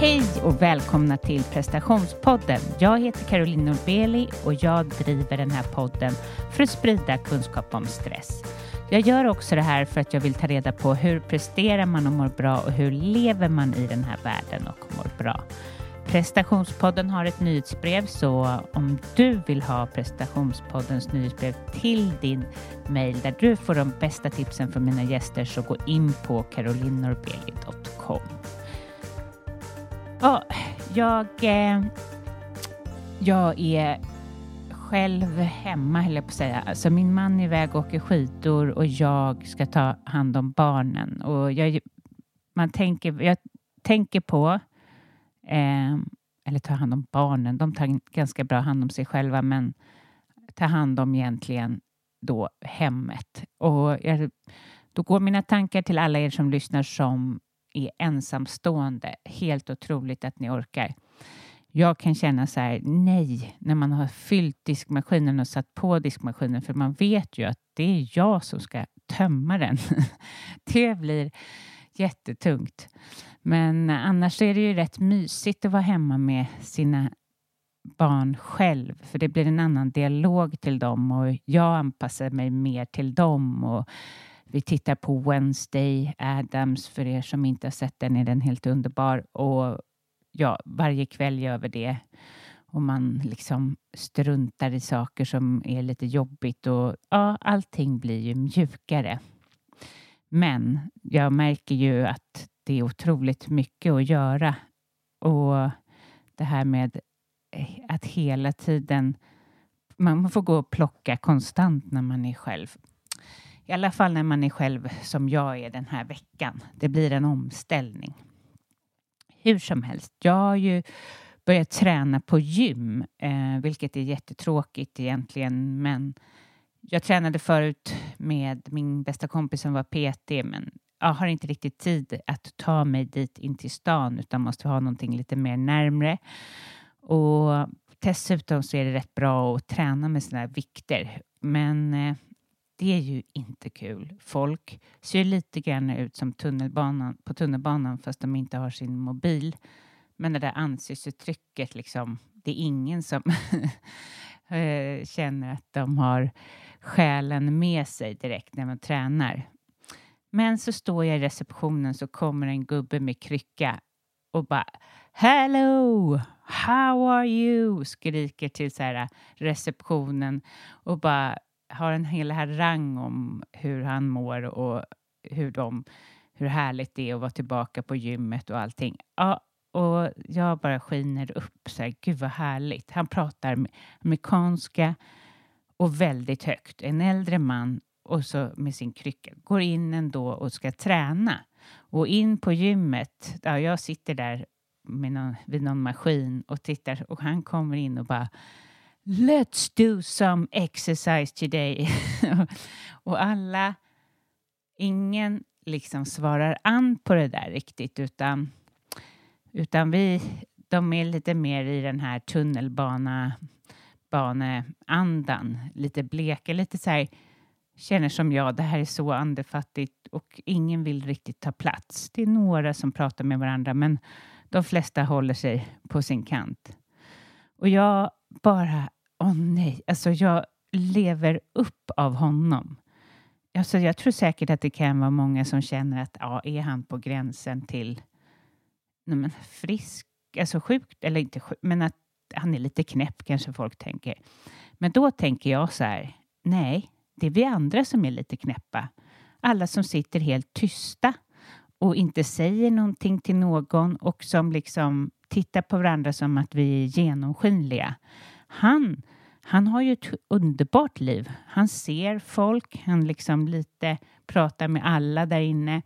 Hej och välkomna till prestationspodden. Jag heter Caroline Norbeli och jag driver den här podden för att sprida kunskap om stress. Jag gör också det här för att jag vill ta reda på hur presterar man och mår bra och hur lever man i den här världen och mår bra. Prestationspodden har ett nyhetsbrev så om du vill ha prestationspoddens nyhetsbrev till din mail där du får de bästa tipsen från mina gäster så gå in på carolinnorbeli.com. Ja, jag, eh, jag är själv hemma, höll jag på att säga. Alltså min man är iväg och åker skidor och jag ska ta hand om barnen. Och jag, man tänker, jag tänker på, eh, eller ta hand om barnen, de tar ganska bra hand om sig själva, men ta hand om egentligen då hemmet. Och jag, då går mina tankar till alla er som lyssnar som är ensamstående. Helt otroligt att ni orkar. Jag kan känna så här, nej, när man har fyllt diskmaskinen och satt på diskmaskinen, för man vet ju att det är jag som ska tömma den. det blir jättetungt. Men annars är det ju rätt mysigt att vara hemma med sina barn själv, för det blir en annan dialog till dem och jag anpassar mig mer till dem och vi tittar på Wednesday Adams. För er som inte har sett den är den helt underbar. Och ja, varje kväll gör vi det. Och man liksom struntar i saker som är lite jobbigt och ja, allting blir ju mjukare. Men jag märker ju att det är otroligt mycket att göra. Och det här med eh, att hela tiden man får gå och plocka konstant när man är själv. I alla fall när man är själv som jag är den här veckan. Det blir en omställning. Hur som helst, jag har ju börjat träna på gym, eh, vilket är jättetråkigt egentligen, men jag tränade förut med min bästa kompis som var PT, men jag har inte riktigt tid att ta mig dit in till stan utan måste ha någonting lite mer närmre. Och dessutom så är det rätt bra att träna med sådana här vikter. Men eh, det är ju inte kul. Folk ser lite grann ut som tunnelbanan, på tunnelbanan fast de inte har sin mobil. Men det där ansiktsuttrycket, liksom, det är ingen som eh, känner att de har själen med sig direkt när man tränar. Men så står jag i receptionen så kommer en gubbe med krycka och bara Hello! How are you? skriker till så här receptionen och bara har en hel harang om hur han mår och hur, de, hur härligt det är att vara tillbaka på gymmet och allting. Ja, och jag bara skiner upp. Så här, Gud vad härligt. Han pratar amerikanska och väldigt högt. En äldre man och så med sin krycka går in ändå och ska träna. Och in på gymmet, ja, jag sitter där med någon, vid någon maskin och tittar och han kommer in och bara Let's do some exercise today. och alla, ingen liksom svarar an på det där riktigt utan, utan vi, de är lite mer i den här tunnelbana baneandan, lite bleka, lite så här känner som jag, det här är så andefattigt och ingen vill riktigt ta plats. Det är några som pratar med varandra men de flesta håller sig på sin kant. Och jag bara åh oh, nej, alltså jag lever upp av honom. Alltså jag tror säkert att det kan vara många som känner att ja, är han på gränsen till nej, men frisk, alltså sjukt, eller inte sjuk, men att han är lite knäpp kanske folk tänker. Men då tänker jag så här, nej, det är vi andra som är lite knäppa. Alla som sitter helt tysta och inte säger någonting till någon och som liksom tittar på varandra som att vi är genomskinliga. Han, han har ju ett underbart liv. Han ser folk, han liksom lite pratar med alla där inne.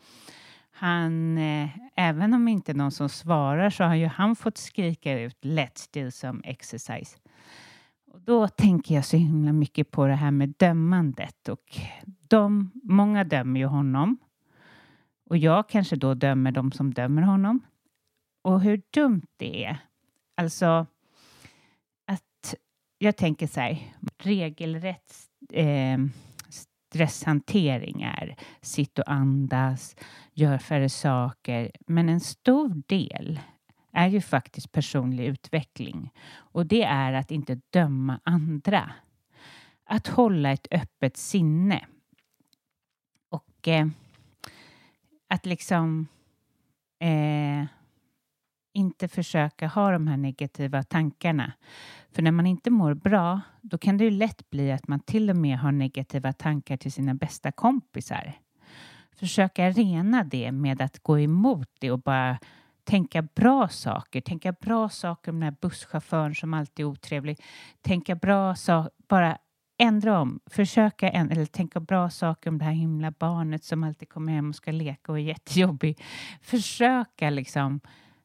Han, eh, även om inte någon som svarar så har ju han fått skrika ut Let's do some exercise. Och då tänker jag så himla mycket på det här med dömandet och de, många dömer ju honom. Och jag kanske då dömer de som dömer honom. Och hur dumt det är. Alltså, jag tänker så här, regelrätt eh, stresshantering är sitt och andas, gör färre saker. Men en stor del är ju faktiskt personlig utveckling. Och det är att inte döma andra. Att hålla ett öppet sinne. Och eh, att liksom eh, inte försöka ha de här negativa tankarna. För när man inte mår bra, då kan det ju lätt bli att man till och med har negativa tankar till sina bästa kompisar. Försöka rena det med att gå emot det och bara tänka bra saker. Tänka bra saker om den här busschauffören som alltid är otrevlig. Tänka bra saker, bara ändra om. Försöka, eller tänka bra saker om det här himla barnet som alltid kommer hem och ska leka och är jättejobbig. Försöka liksom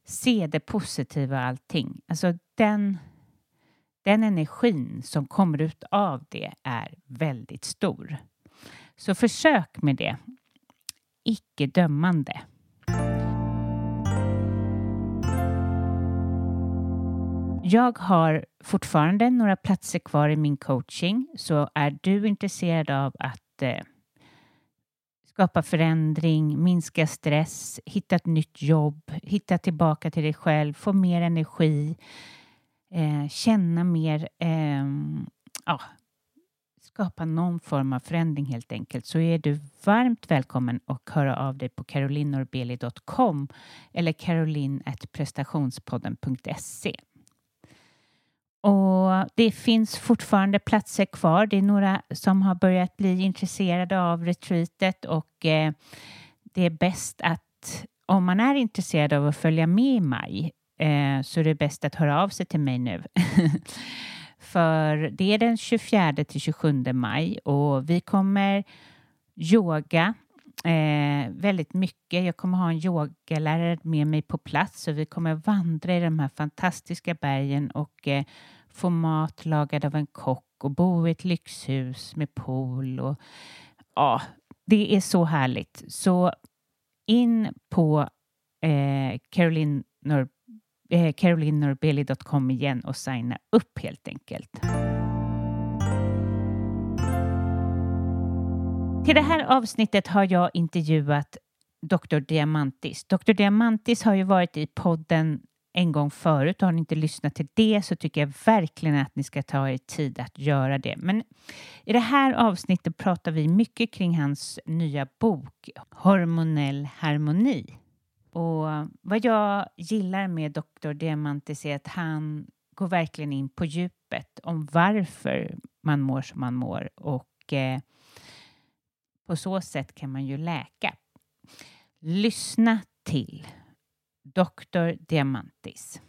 se det positiva i allting. Alltså den, den energin som kommer ut av det är väldigt stor. Så försök med det. Icke dömande. Jag har fortfarande några platser kvar i min coaching, så är du intresserad av att eh, skapa förändring, minska stress, hitta ett nytt jobb, hitta tillbaka till dig själv, få mer energi, eh, känna mer, eh, ja, skapa någon form av förändring helt enkelt så är du varmt välkommen att höra av dig på carolinorbeli.com eller caroline.prestationspodden.se. Och det finns fortfarande platser kvar. Det är några som har börjat bli intresserade av retreatet och eh, det är bäst att om man är intresserad av att följa med i maj eh, så är det bäst att höra av sig till mig nu. För det är den 24 till 27 maj och vi kommer yoga eh, väldigt mycket. Jag kommer ha en yogalärare med mig på plats och vi kommer vandra i de här fantastiska bergen och eh, få mat lagad av en kock och bo i ett lyxhus med pool och ja, det är så härligt. Så in på eh, eh, carolinnorbeli.com igen och signa upp helt enkelt. Till det här avsnittet har jag intervjuat Dr. Diamantis. Dr. Diamantis har ju varit i podden en gång förut och har ni inte lyssnat till det så tycker jag verkligen att ni ska ta er tid att göra det. Men i det här avsnittet pratar vi mycket kring hans nya bok Hormonell harmoni. Och vad jag gillar med Dr. Diamantis är att han går verkligen in på djupet om varför man mår som man mår och eh, på så sätt kan man ju läka. Lyssna till Dr. Diamantis.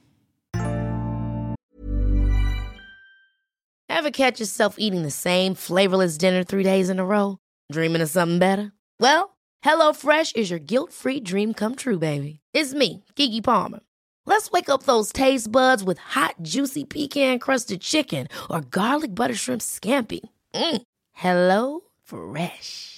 Have catch yourself eating the same flavorless dinner three days in a row? Dreaming of something better? Well, Hello Fresh is your guilt-free dream come true, baby. It's me, Gigi Palmer. Let's wake up those taste buds with hot, juicy pecan-crusted chicken or garlic butter shrimp scampi. Mm. Hello Fresh.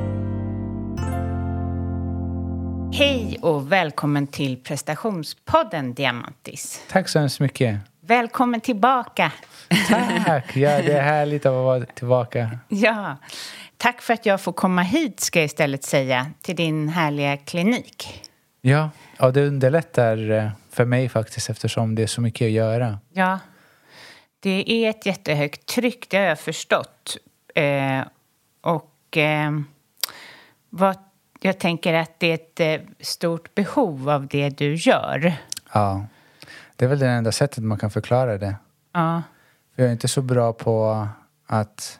Hej och välkommen till prestationspodden Diamantis. Tack så hemskt mycket. Välkommen tillbaka. Tack! Ja, det är härligt att vara tillbaka. Ja, tack för att jag får komma hit ska jag istället säga, till din härliga klinik. Ja, och det underlättar eh, för mig faktiskt eftersom det är så mycket att göra. Ja, det är ett jättehögt tryck, det har jag förstått. Eh, och eh, vad, jag tänker att det är ett eh, stort behov av det du gör. Ja, det är väl det enda sättet man kan förklara det. Ja, För jag är inte så bra på att,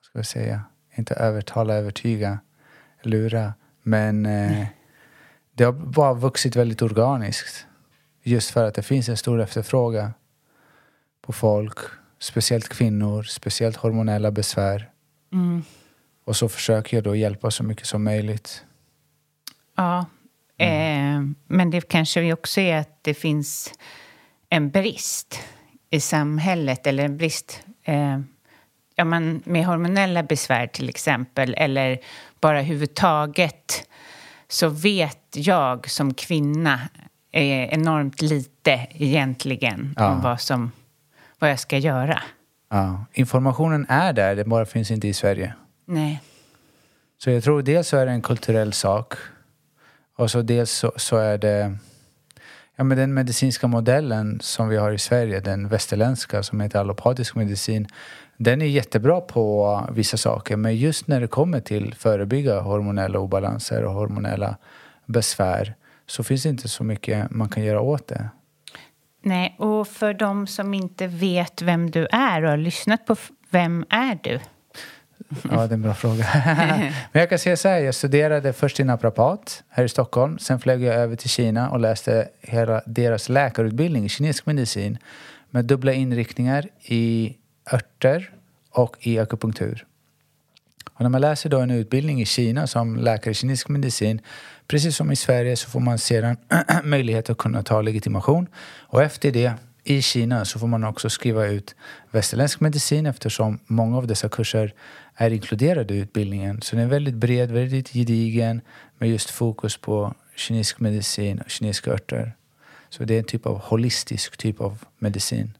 vad ska jag säga, inte övertala, övertyga, lura. Men eh, det har bara vuxit väldigt organiskt. Just för att det finns en stor efterfrågan på folk, speciellt kvinnor, speciellt hormonella besvär. Och så försöker jag då hjälpa så mycket som möjligt. ja. Eh, men det kanske också är att det finns en brist i samhället eller en brist eh, ja, men med hormonella besvär till exempel eller bara överhuvudtaget så vet jag som kvinna eh, enormt lite egentligen Ja. om vad, som, vad jag ska göra. Ja. Informationen är där, det bara finns inte i Sverige. Nej. Så jag tror dels så är det en kulturell sak. Och så dels så, så är det ja, men den medicinska modellen som vi har i Sverige, den västerländska som heter allopatisk medicin. Den är jättebra på vissa saker men just när det kommer till förebygga hormonella obalanser och hormonella besvär så finns det inte så mycket man kan göra åt det. Nej, och för de som inte vet vem du är och har lyssnat på Vem är du? Ja, det är en bra fråga. Men jag kan säga så här, jag studerade först i naprapat här i Stockholm. Sen flög jag över till Kina och läste hela deras läkarutbildning i kinesisk medicin med dubbla inriktningar i örter och i akupunktur. Och när man läser då en utbildning i Kina som läkare i kinesisk medicin, precis som i Sverige så får man sedan möjlighet att kunna ta legitimation. Och efter det, i Kina, så får man också skriva ut västerländsk medicin eftersom många av dessa kurser är inkluderade i utbildningen. Så den är väldigt bred, väldigt gedigen med just fokus på kinesisk medicin och kinesiska örter. Så det är en typ av holistisk typ av medicin.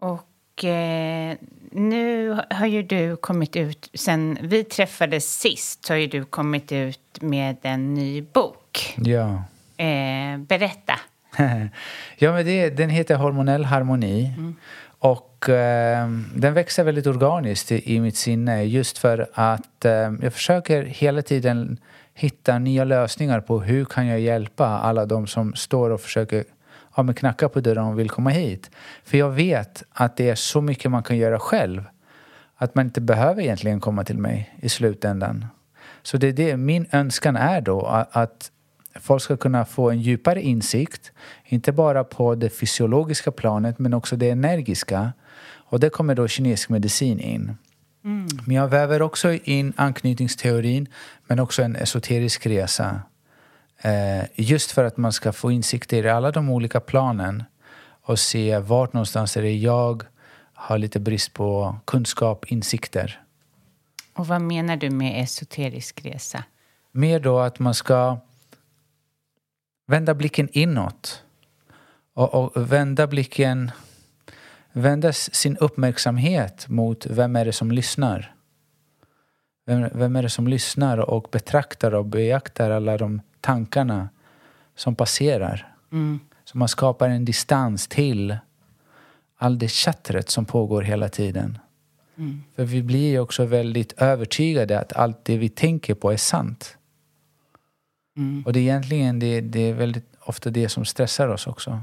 Och eh, nu har ju du kommit ut, sen vi träffades sist så har ju du kommit ut med en ny bok. Ja. Eh, berätta. ja, men det, den heter Hormonell harmoni. Och eh, den växer väldigt organiskt i, i mitt sinne just för att eh, jag försöker hela tiden hitta nya lösningar på hur kan jag hjälpa alla de som står och försöker ja, men knacka på dörren och vill komma hit. För jag vet att det är så mycket man kan göra själv att man inte behöver egentligen komma till mig i slutändan. Så det är det, min önskan är då att, att folk ska kunna få en djupare insikt, inte bara på det fysiologiska planet men också det energiska. Och det kommer då kinesisk medicin in. Men jag väver också in anknytningsteorin men också en esoterisk resa. Eh, just för att man ska få insikter i alla de olika planen och se vart någonstans är det jag har lite brist på kunskap, insikter. Och vad menar du med esoterisk resa? Mer då att man ska vända blicken inåt och, och vända blicken, vända sin uppmärksamhet mot vem är det som lyssnar. Vem, vem är det som lyssnar och betraktar och beaktar alla de tankarna som passerar. Så man skapar en distans till all det chattret som pågår hela tiden. För vi blir ju också väldigt övertygade att allt det vi tänker på är sant. Och det är egentligen det, det är väldigt ofta det som stressar oss också.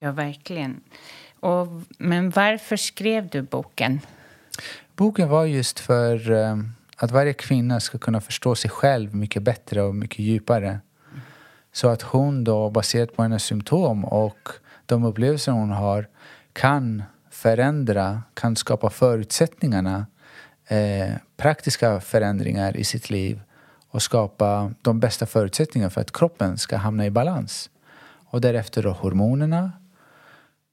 Ja, verkligen. Och, men varför skrev du boken? Boken var just för eh, att varje kvinna ska kunna förstå sig själv mycket bättre och mycket djupare. Så att hon då, baserat på hennes symptom och de upplevelser hon har, kan förändra, kan skapa förutsättningarna, eh, praktiska förändringar i sitt liv och skapa de bästa förutsättningarna för att kroppen ska hamna i balans. Och därefter då hormonerna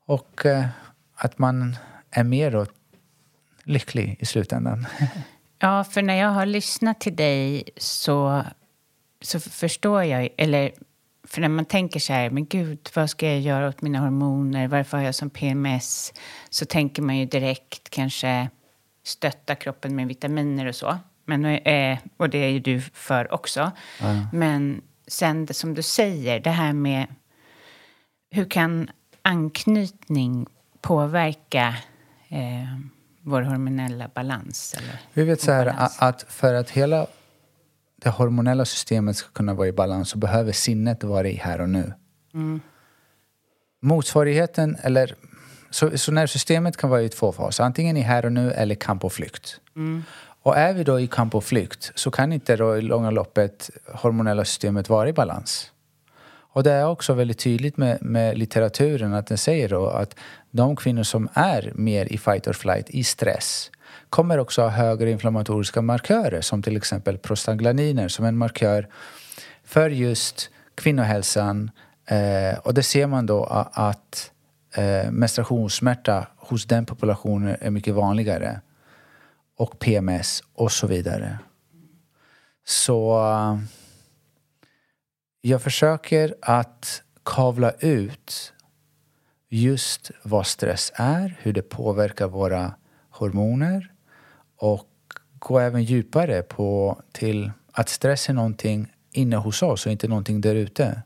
och eh, att man är mer då lycklig i slutändan. Ja, för när jag har lyssnat till dig så, så förstår jag, eller för när man tänker så här, men gud, vad ska jag göra åt mina hormoner? Varför har jag som PMS? Så tänker man ju direkt kanske stötta kroppen med vitaminer och så. Men, eh, och det är ju du för också. Ja. Men sen det som du säger, det här med hur kan anknytning påverka eh, vår hormonella balans? Eller Vi vet så här att för att hela det hormonella systemet ska kunna vara i balans så behöver sinnet vara i här och nu. Motsvarigheten, eller så, så nervsystemet kan vara i två faser, antingen i här och nu eller kamp och flykt. Och är vi då i kamp och flykt så kan inte då i långa loppet hormonella systemet vara i balans. Och det är också väldigt tydligt med, med litteraturen att den säger då att de kvinnor som är mer i fight or flight, i stress, kommer också ha högre inflammatoriska markörer som till exempel prostaglandiner som en markör för just kvinnohälsan. Eh, och det ser man då att eh, menstruationssmärta hos den populationen är mycket vanligare. Och PMS och så vidare. Så eh, jag försöker att kavla ut just vad stress är, hur det påverkar våra hormoner och gå även djupare på till att stress är någonting inne hos oss och inte någonting där ute.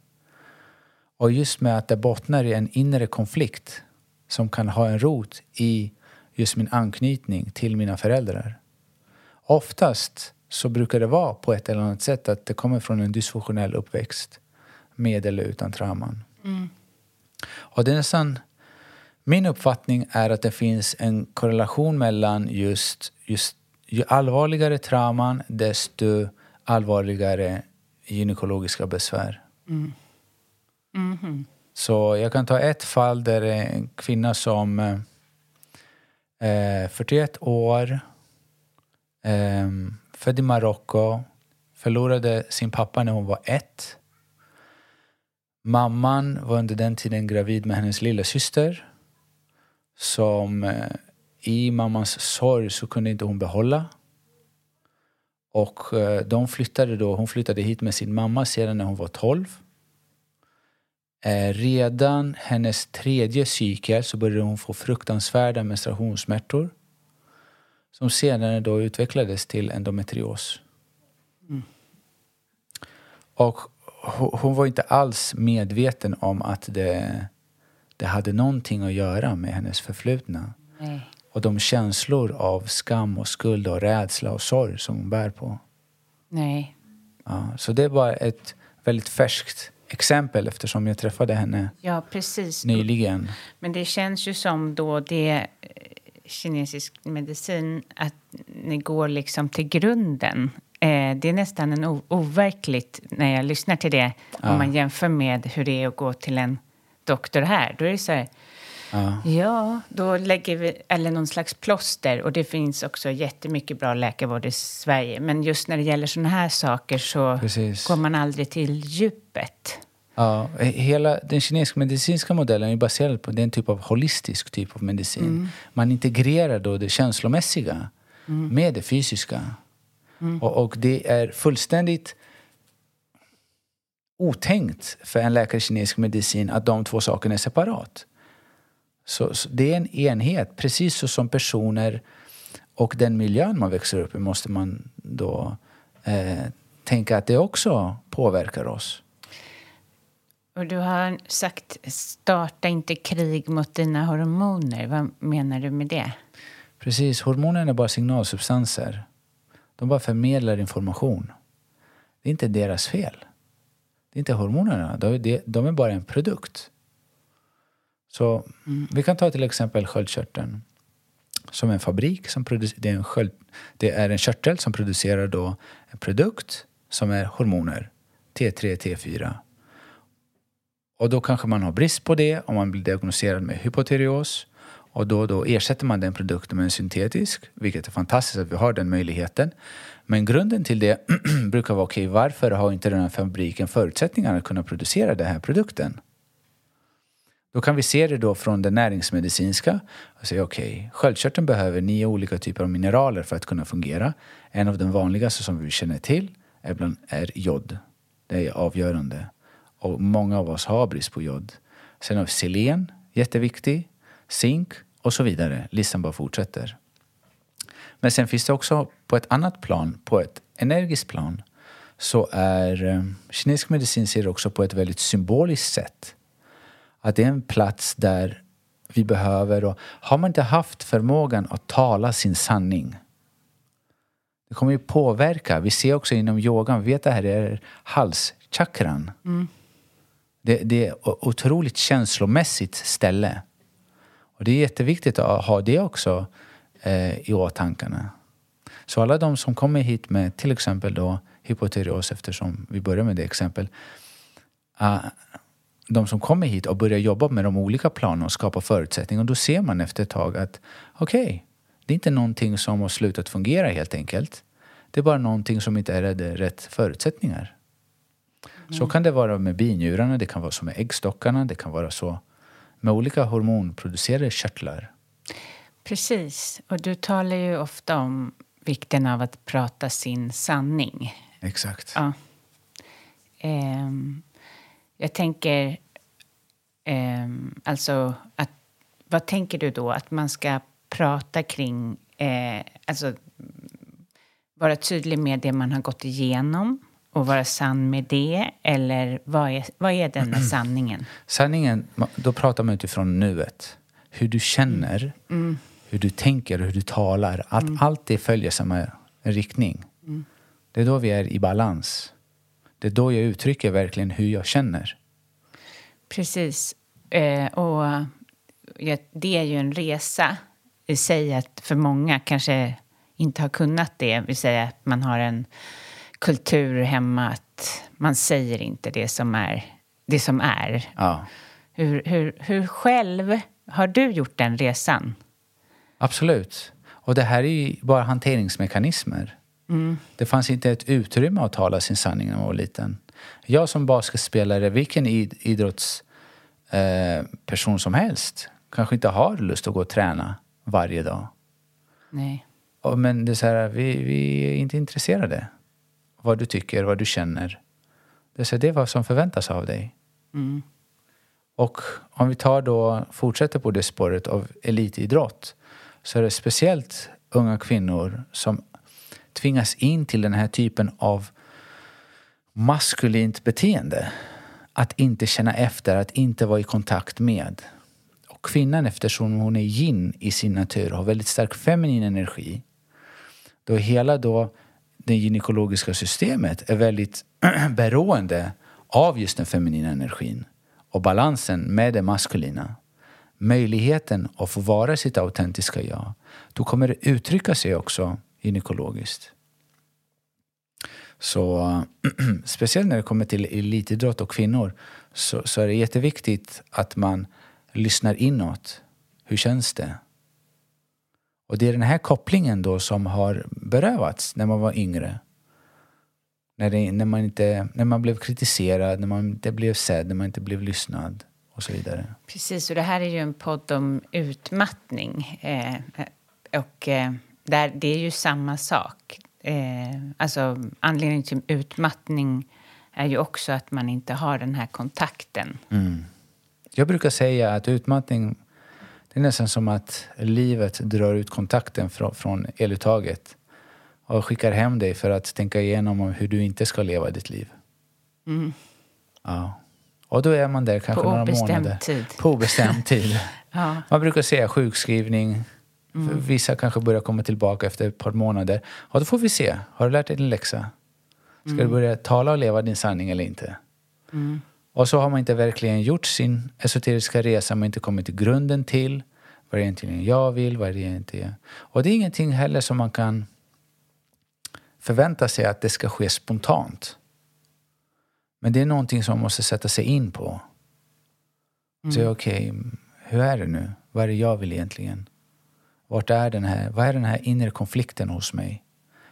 Och just med att det bottnar i en inre konflikt som kan ha en rot i just min anknytning till mina föräldrar. Oftast så brukar det vara på ett eller annat sätt att det kommer från en dysfunktionell uppväxt med eller utan trauman. Och det är nästan min uppfattning är att det finns en korrelation mellan just, just ju allvarligare trauman desto allvarligare gynekologiska besvär. Så jag kan ta ett fall där en kvinna som eh, 41 år, eh, född i Marocko, förlorade sin pappa när hon var ett. Mamman var under den tiden gravid med hennes lilla syster som eh, i mammans sorg så kunde inte hon behålla. Och eh, de flyttade då, hon flyttade hit med sin mamma sedan när hon var 12. Eh, redan hennes tredje cykel så började hon få fruktansvärda menstruationssmärtor som senare då utvecklades till endometrios. Och ho- hon var inte alls medveten om att det, det hade någonting att göra med hennes förflutna. Nej. Och de känslor av skam och skuld och rädsla och sorg som hon bär på. Nej. Ja, så det är bara ett väldigt färskt exempel eftersom jag träffade henne Ja, precis. nyligen. Men det känns ju som då det eh, kinesisk medicin att ni går liksom till grunden. Eh, det är nästan en overkligt när jag lyssnar till det om man jämför med hur det är att gå till en doktor här. Då är det så här, Ja. ja, då lägger vi, eller någon slags plåster och det finns också jättemycket bra läkarvård i Sverige. Men just när det gäller sådana här saker så Precis. går man aldrig till djupet. Ja, hela den kinesiska medicinska modellen är baserad på den typ av holistisk typ av medicin. Man integrerar då det känslomässiga med det fysiska. Och, och det är fullständigt otänkt för en läkare i kinesisk medicin att de två sakerna är separat. Så, så det är en enhet, precis så som personer och den miljön man växer upp i måste man då eh, tänka att det också påverkar oss. Och du har sagt starta inte krig mot dina hormoner. Vad menar du med det? Precis, hormonerna är bara signalsubstanser. De bara förmedlar information. Det är inte deras fel. Det är inte hormonerna, de är, de- de är bara en produkt. Så mm, vi kan ta till exempel sköldkörteln. Som en fabrik, som det, är en sköld, det är en körtel som producerar då en produkt som är hormoner. T3, T4. Och då kanske man har brist på det om man blir diagnostiserad med hypotyreos. Och då, då ersätter man den produkten med en syntetisk, vilket är fantastiskt att vi har den möjligheten. Men grunden till det brukar vara, okej, varför har inte den här fabriken förutsättningar att kunna producera den här produkten? Då kan vi se det då från det näringsmedicinska och säga okej, okay, sköldkörteln behöver nio olika typer av mineraler för att kunna fungera. En av de vanligaste som vi känner till är, bland, är jod. Det är avgörande. Och många av oss har brist på jod. Sen har vi selen, jätteviktig, zink och så vidare. Listan bara fortsätter. Men sen finns det också på ett annat plan, på ett energiskt plan, så är eh, kinesisk medicin ser också på ett väldigt symboliskt sätt. Att det är en plats där vi behöver, och har man inte haft förmågan att tala sin sanning det kommer ju påverka. Vi ser också inom yogan, vi vet att det här är halschakran. Mm. Det, det, är otroligt känslomässigt ställe. Och det är jätteviktigt att ha det också eh, i åtanke. Så alla de som kommer hit med till exempel då hypotyreos, eftersom vi börjar med det exempel. Uh, de som kommer hit och börjar jobba med de olika planerna och skapa förutsättningar, då ser man efter ett tag att okej, okay, det är inte någonting som har slutat fungera helt enkelt. Det är bara någonting som inte är rätt förutsättningar. Mm. Så kan det vara med binjurarna, det kan vara så med äggstockarna, det kan vara så med olika hormonproducerade körtlar. Precis. Och du talar ju ofta om vikten av att prata sin sanning. Exakt. Ja. Um, jag tänker... Um, alltså, att, vad tänker du då? Att man ska prata kring... Eh, alltså, vara tydlig med det man har gått igenom och vara sann med det? Eller vad är, vad är den sanningen? Sanningen, då pratar man utifrån nuet. Hur du känner, mm. hur du tänker och hur du talar. Att mm. allt det följer samma riktning. Mm. Det är då vi är i balans. Det är då jag uttrycker verkligen hur jag känner. Precis. Eh, och det är ju en resa i sig att för många kanske inte har kunnat det. Vill säga att man har en kultur hemma att man säger inte det som är. Det som är. Ja. Hur, hur, hur själv har du gjort den resan? Absolut. Och det här är ju bara hanteringsmekanismer. Mm. Det fanns inte ett utrymme att tala sin sanning när man var liten. Jag som basketspelare, vilken idrottsperson eh, som helst, kanske inte har lust att gå och träna varje dag. Nej. Men det är så här, vi, vi är inte intresserade. Vad du tycker, vad du känner. Det är, så här, det är vad som förväntas av dig. Mm. Och om vi tar då, fortsätter på det spåret av elitidrott så är det speciellt unga kvinnor som tvingas in till den här typen av maskulint beteende. Att inte känna efter, att inte vara i kontakt med. Och kvinnan, eftersom hon är yin i sin natur, har väldigt stark feminin energi då hela då det gynekologiska systemet är väldigt beroende av just den feminina energin och balansen med det maskulina. Möjligheten att få vara sitt autentiska jag. Då kommer det uttrycka sig också gynekologiskt. Så speciellt när det kommer till elitidrott och kvinnor så, så är det jätteviktigt att man lyssnar inåt. Hur känns det? Och det är den här kopplingen då som har berövats när man var yngre. När, det, när, man, inte, när man blev kritiserad, när man inte blev sedd, när man inte blev lyssnad och så vidare. Precis, och det här är ju en podd om utmattning. Eh, och eh, där, det är ju samma sak. Eh, alltså anledningen till utmattning är ju också att man inte har den här kontakten. Mm. Jag brukar säga att utmattning det är nästan som att livet drar ut kontakten från, från eluttaget och skickar hem dig för att tänka igenom hur du inte ska leva ditt liv. Mm. Ja. Och då är man där kanske på några månader. Tid. På obestämd tid. ja. Man brukar säga sjukskrivning. Mm. Vissa kanske börjar komma tillbaka efter ett par månader. Och då får vi se. Har du lärt dig din läxa? Ska mm. du börja tala och leva din sanning eller inte? Mm. Och så har man inte verkligen gjort sin esoteriska resa, man har inte kommit till grunden till vad det egentligen jag vill, vad det egentligen är. Och det är ingenting heller som man kan förvänta sig att det ska ske spontant. Men det är någonting som man måste sätta sig in på. Mm. Så okej, okay, hur är det nu? Vad är det jag vill egentligen? Vart är den här, vad är den här inre konflikten hos mig?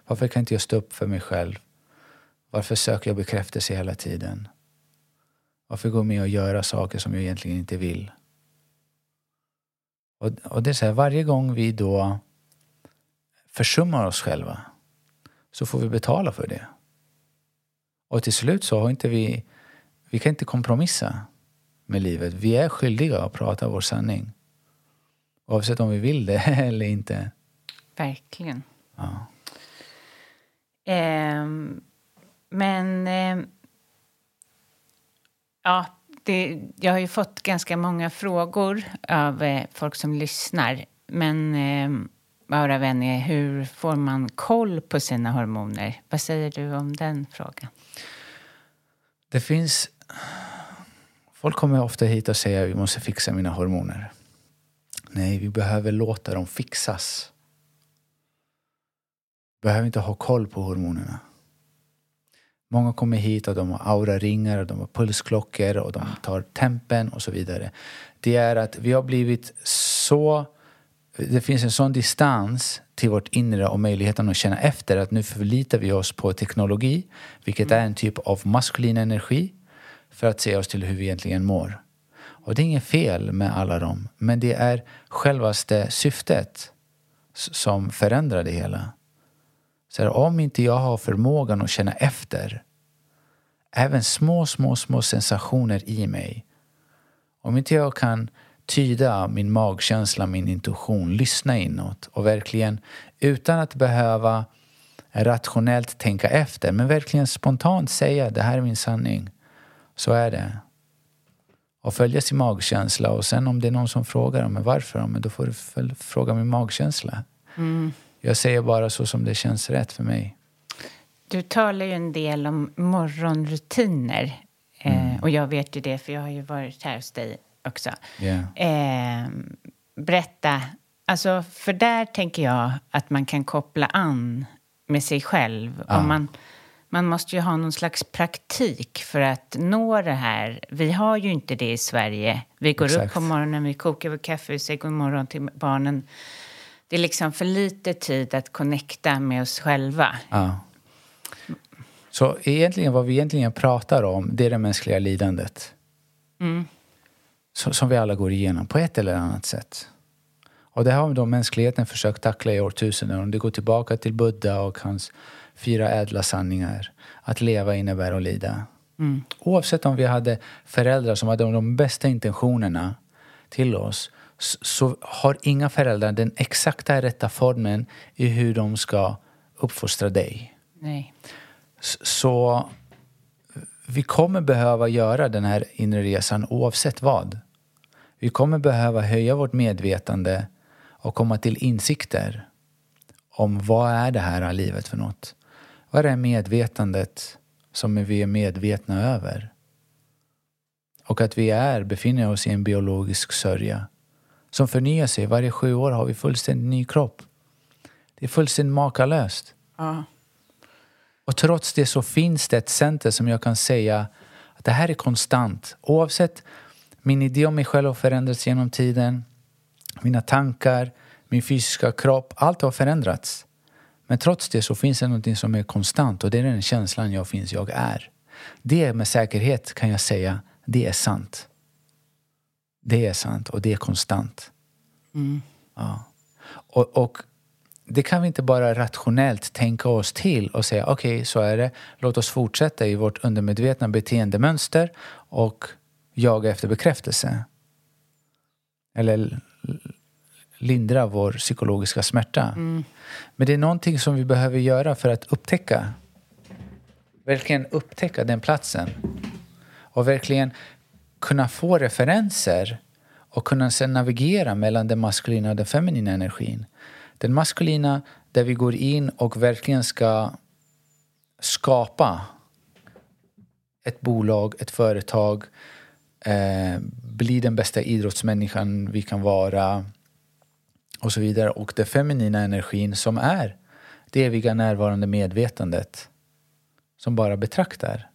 Varför kan inte jag stå upp för mig själv? Varför söker jag bekräftelse hela tiden? Varför går jag med och göra saker som jag egentligen inte vill? Och, och det är så här, varje gång vi då försummar oss själva så får vi betala för det. Och till slut så har inte vi, vi kan inte kompromissa med livet. Vi är skyldiga att prata vår sanning. Oavsett om vi vill det eller inte. Verkligen. Ja. Eh, men... Eh, ja, det, jag har ju fått ganska många frågor av eh, folk som lyssnar. Men eh, våra vänner, hur får man koll på sina hormoner? Vad säger du om den frågan? Det finns... Folk kommer ofta hit och säger att vi måste fixa mina hormoner. Nej, vi behöver låta dem fixas. Vi behöver inte ha koll på hormonerna. Många kommer hit och de har aura-ringar, och de har pulsklockor och de tar tempen och så vidare. Det är att vi har blivit så... Det finns en sån distans till vårt inre och möjligheten att känna efter att nu förlitar vi oss på teknologi, vilket är en typ av maskulin energi, för att se oss till hur vi egentligen mår. Och det är inget fel med alla dem, men det är självaste syftet som förändrar det hela. Så här, om inte jag har förmågan att känna efter även små, små, små sensationer i mig. Om inte jag kan tyda min magkänsla, min intuition, lyssna inåt och verkligen utan att behöva rationellt tänka efter men verkligen spontant säga det här är min sanning. Så är det. Och följa sin magkänsla och sen om det är någon som frågar men varför, men då får du fråga min magkänsla. Mm. Jag säger bara så som det känns rätt för mig. Du talar ju en del om morgonrutiner. Eh, och jag vet ju det, för jag har ju varit här hos dig också. Yeah. Eh, berätta. Alltså, för där tänker jag att man kan koppla an med sig själv. Ja. Om man, man måste ju ha någon slags praktik för att nå det här. Vi har ju inte det i Sverige. Vi går upp Exakt. på morgonen, vi kokar vår kaffe, vi säger god morgon till barnen. Det är liksom för lite tid att connecta med oss själva. Ja. Så egentligen vad vi egentligen pratar om det är det mänskliga lidandet. Mm. Så, som vi alla går igenom på ett eller annat sätt. Och det har då mänskligheten försökt tackla i årtusenden. Om det går tillbaka till Buddha och hans fyra ädla sanningar. Att leva innebär att lida. Mm. Oavsett om vi hade föräldrar som hade de bästa intentionerna till oss så har inga föräldrar den exakta rätta formen i hur de ska uppfostra dig. Nej. Så vi kommer behöva göra den här inre resan oavsett vad. Vi kommer behöva höja vårt medvetande och komma till insikter om vad är det här livet för något. Vad är medvetandet som vi är medvetna över? Och att vi är, befinner oss i en biologisk sörja som förnyar sig. Varje sju år har vi fullständigt ny kropp. Det är fullständigt makalöst. Ja. Och trots det så finns det ett center som jag kan säga att det här är konstant. Oavsett min idé om mig själv har förändrats genom tiden. Mina tankar, min fysiska kropp, allt har förändrats. Men trots det så finns det något som är konstant och det är den känslan jag finns, jag är. Det med säkerhet kan jag säga, det är sant. Det är sant och det är konstant. Ja. Och, och det kan vi inte bara rationellt tänka oss till och säga okej, så är det. Låt oss fortsätta i vårt undermedvetna beteendemönster och jaga efter bekräftelse. Eller lindra vår psykologiska smärta. Men det är någonting som vi behöver göra för att upptäcka. Verkligen upptäcka den platsen. Och verkligen kunna få referenser och kunna sen navigera mellan den maskulina och den feminina energin. Den maskulina där vi går in och verkligen ska skapa ett bolag, ett företag, eh, bli den bästa idrottsmänniskan vi kan vara och så vidare. Och den feminina energin som är det eviga närvarande medvetandet som bara betraktar.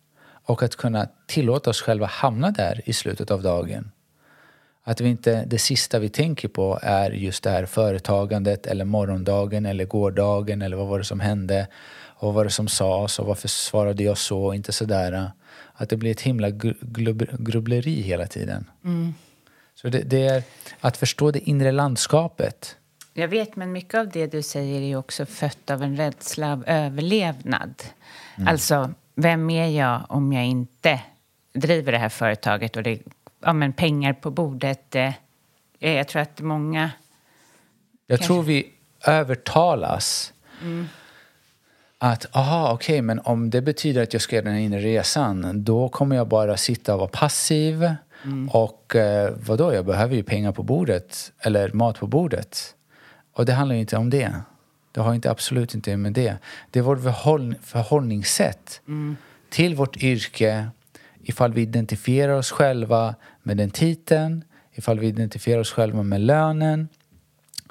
Och att kunna tillåta oss själva hamna där i slutet av dagen. Att vi inte, det sista vi tänker på är just det här företagandet eller morgondagen eller gårdagen eller vad var det som hände och vad var det som sades och varför svarade jag så och inte sådär. Att det blir ett himla grubbleri hela tiden. Mm. Så det, det är att förstå det inre landskapet. Jag vet, men mycket av det du säger är också fött av en rädsla av överlevnad. Mm. Alltså, vem är jag om jag inte driver det här företaget och det ja, men pengar på bordet? Eh, jag tror att många... Jag kanske... tror vi övertalas. Mm. Att, aha, okej, okay, men om det betyder att jag ska göra den här inre resan, då kommer jag bara sitta och vara passiv. Mm. Och eh, vadå, jag behöver ju pengar på bordet, eller mat på bordet. Och det handlar ju inte om det. Det har inte absolut inte med det. Det är vårt förhåll, förhållningssätt mm. till vårt yrke. Ifall vi identifierar oss själva med den titeln, ifall vi identifierar oss själva med lönen,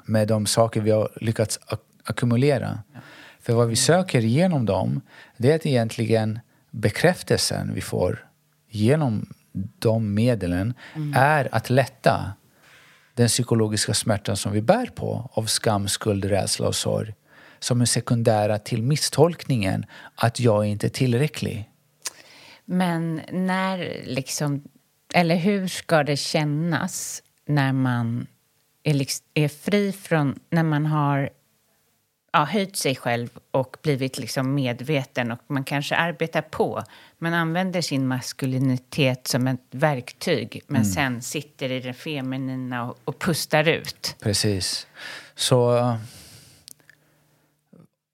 med de saker vi har lyckats ak ackumulera. Ja. För vad vi söker genom dem, det är egentligen bekräftelsen vi får genom de medlen mm. är att lätta den psykologiska smärtan som vi bär på av skam, skuld, rädsla och sorg som är sekundära till misstolkningen att jag inte är tillräcklig. Men när liksom, eller hur ska det kännas när man är, liksom, är fri från, när man har ja, höjt sig själv och blivit liksom medveten och man kanske arbetar på. Man använder sin maskulinitet som ett verktyg men mm. sen sitter i det feminina och, och pustar ut. Precis. Så uh,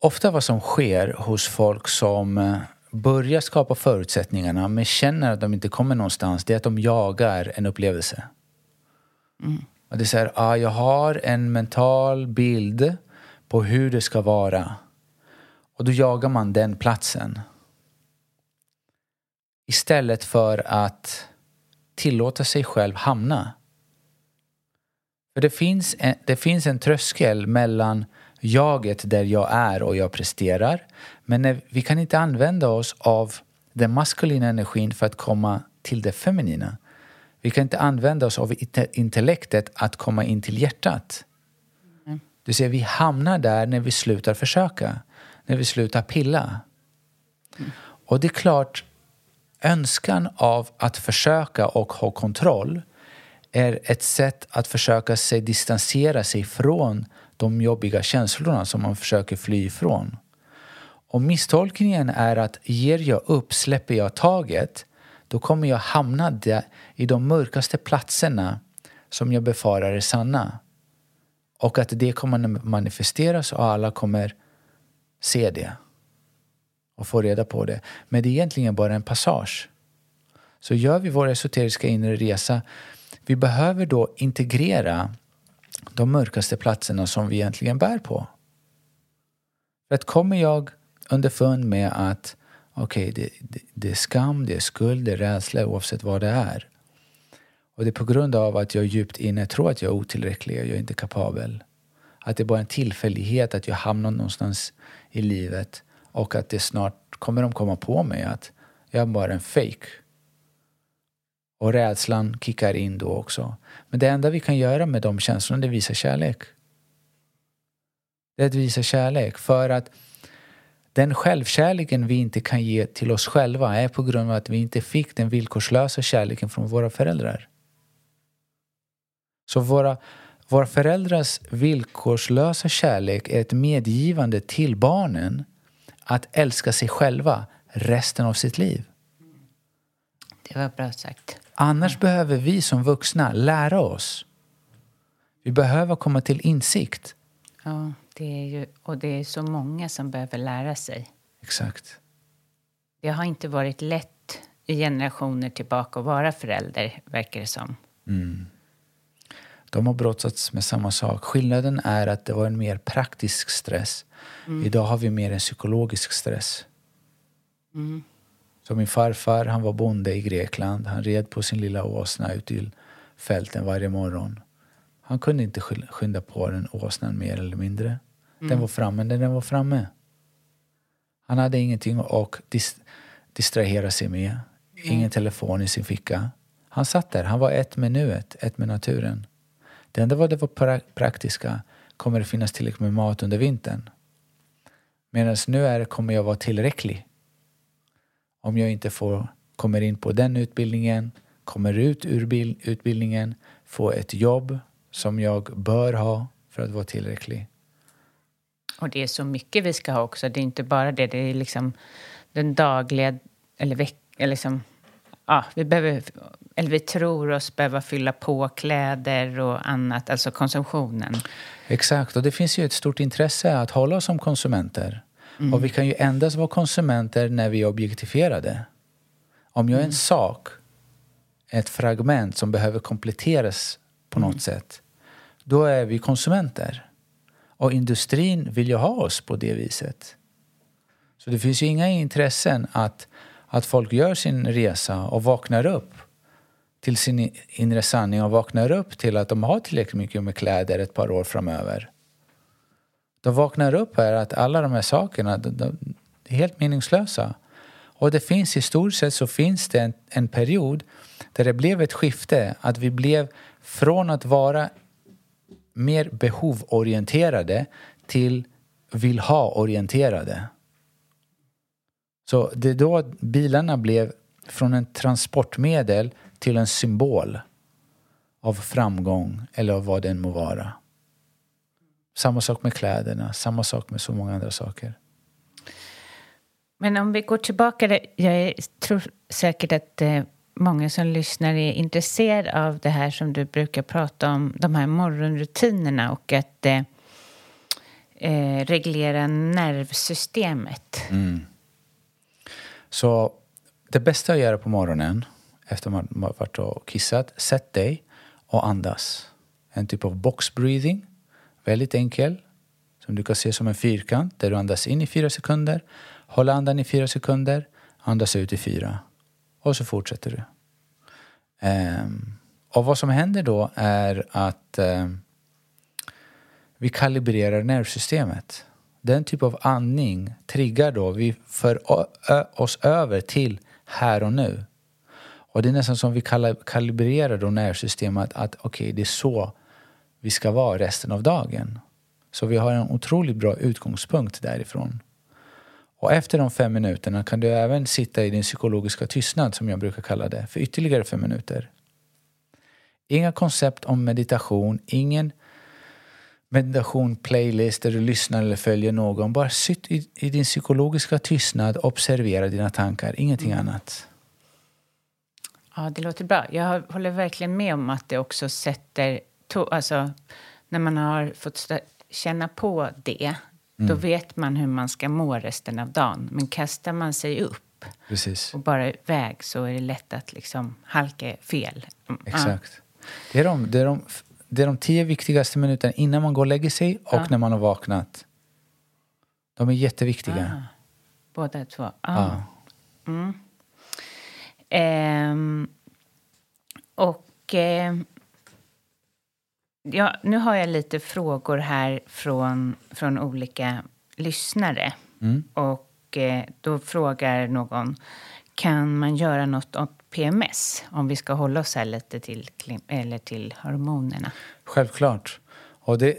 ofta vad som sker hos folk som uh, börjar skapa förutsättningarna men känner att de inte kommer någonstans, det är att de jagar en upplevelse. Mm. Och det är så här, ah, jag har en mental bild på hur det ska vara. Och då jagar man den platsen. Istället för att tillåta sig själv hamna. För det finns en, det finns en tröskel mellan jaget där jag är och jag presterar. Men när, vi kan inte använda oss av den maskulina energin för att komma till det feminina. Vi kan inte använda oss av intellektet att komma in till hjärtat. Du ser, vi hamnar där när vi slutar försöka, när vi slutar pilla. Mm. Och det är klart, önskan av att försöka och ha kontroll är ett sätt att försöka sig distansera sig från de jobbiga känslorna som man försöker fly ifrån. Och misstolkningen är att ger jag upp, släpper jag taget, då kommer jag hamna där, i de mörkaste platserna som jag befarar är sanna. Och att det kommer manifesteras och alla kommer se det och få reda på det. Men det är egentligen bara en passage. Så gör vi vår esoteriska inre resa, vi behöver då integrera de mörkaste platserna som vi egentligen bär på. För att kommer jag underfund med att okej, okay, det, det, det, är skam, det är skuld, det är rädsla oavsett vad det är. Och det är på grund av att jag djupt inne tror att jag är otillräcklig, jag är inte kapabel. Att det är bara en tillfällighet att jag hamnar någonstans i livet och att det snart kommer de komma på mig att jag är bara en fake. Och rädslan kickar in då också. Men det enda vi kan göra med de känslorna är att visa kärlek. Det är att visa kärlek. För att den självkärleken vi inte kan ge till oss själva är på grund av att vi inte fick den villkorslösa kärleken från våra föräldrar. Så våra, våra föräldrars villkorslösa kärlek är ett medgivande till barnen att älska sig själva resten av sitt liv. Det var bra sagt. Annars behöver vi som vuxna lära oss. Vi behöver komma till insikt. Ja, det är ju, och det är så många som behöver lära sig. Exakt. Det har inte varit lätt i generationer tillbaka att vara förälder, verkar det som. Mm. De har brottats med samma sak. Skillnaden är att det var en mer praktisk stress. Mm. Idag har vi mer en psykologisk stress. Mm. Så min farfar han var bonde i Grekland. Han red på sin lilla åsna ut till fälten varje morgon. Han kunde inte skynda på den åsnan mer eller mindre. Mm. Den var framme när den var framme. Han hade ingenting att dis distrahera sig med. Ingen telefon i sin ficka. Han satt där. Han var ett med nuet, ett med naturen. Det enda var det var pra praktiska. Kommer det finnas tillräckligt med mat under vintern? Medan nu är, kommer jag vara tillräcklig. Om jag inte får, kommer in på den utbildningen, kommer ut ur utbildningen, får ett jobb som jag bör ha för att vara tillräcklig. Och det är så mycket vi ska ha också. Det är inte bara det. Det är liksom den dagliga, eller veck, eller liksom, ja, vi behöver, eller vi tror oss behöva fylla på kläder och annat, alltså konsumtionen. Exakt, och det finns ju ett stort intresse att hålla oss som konsumenter. Mm. Och vi kan ju endast vara konsumenter när vi är objektifierade. Om jag är en mm. sak, ett fragment som behöver kompletteras på något mm. sätt, då är vi konsumenter. Och industrin vill ju ha oss på det viset. Så det finns ju inga intressen att, att folk gör sin resa och vaknar upp till sin inre sanning och vaknar upp till att de har tillräckligt mycket med kläder ett par år framöver. De vaknar upp här att alla de här sakerna de, de, är helt meningslösa. Och det finns historiskt sett så finns det en, en period där det blev ett skifte. Att vi blev från att vara mer behovorienterade till vill ha-orienterade. Så det är då bilarna blev från en transportmedel till en symbol av framgång eller av vad det än må vara. Samma sak med kläderna, samma sak med så många andra saker. Men om vi går tillbaka, jag tror säkert att eh, många som lyssnar är intresserade av det här som du brukar prata om, de här morgonrutinerna och att eh, eh, reglera nervsystemet. Mm. Så det bästa att göra på morgonen efter man har varit och kissat, sätt dig och andas. En typ av box breathing, väldigt enkel, som du kan se som en fyrkant där du andas in i fyra sekunder, håller andan i fyra sekunder, andas ut i fyra och så fortsätter du. Um, och vad som händer då är att um, vi kalibrerar nervsystemet. Den typ av andning triggar då, vi för oss över till här och nu. Och det är nästan som vi kalibrerar då nervsystemet att okej, okay, det är så vi ska vara resten av dagen. Så vi har en otroligt bra utgångspunkt därifrån. Och efter de fem minuterna kan du även sitta i din psykologiska tystnad som jag brukar kalla det, för ytterligare fem minuter. Inga koncept om meditation, ingen meditation playlist där du lyssnar eller följer någon. Bara sitt i, i din psykologiska tystnad, observera dina tankar, ingenting mm. annat. Ja, det låter bra. Jag håller verkligen med om att det också sätter... Alltså, när man har fått känna på det, mm. då vet man hur man ska må resten av dagen. Men kastar man sig upp Precis. och bara iväg så är det lätt att liksom halka fel. Mm, Exakt. Ja. Det, är de, det, är de, det är de tio viktigaste minuterna innan man går och lägger sig och ja. när man har vaknat. De är jätteviktiga. Ah. Båda två? Ah. Ja. Mm. Eh, och eh, ja, nu har jag lite frågor här från, från olika lyssnare. Mm. Och eh, då frågar någon, kan man göra något åt PMS? Om vi ska hålla oss här lite till, eller till hormonerna. Självklart. Och det,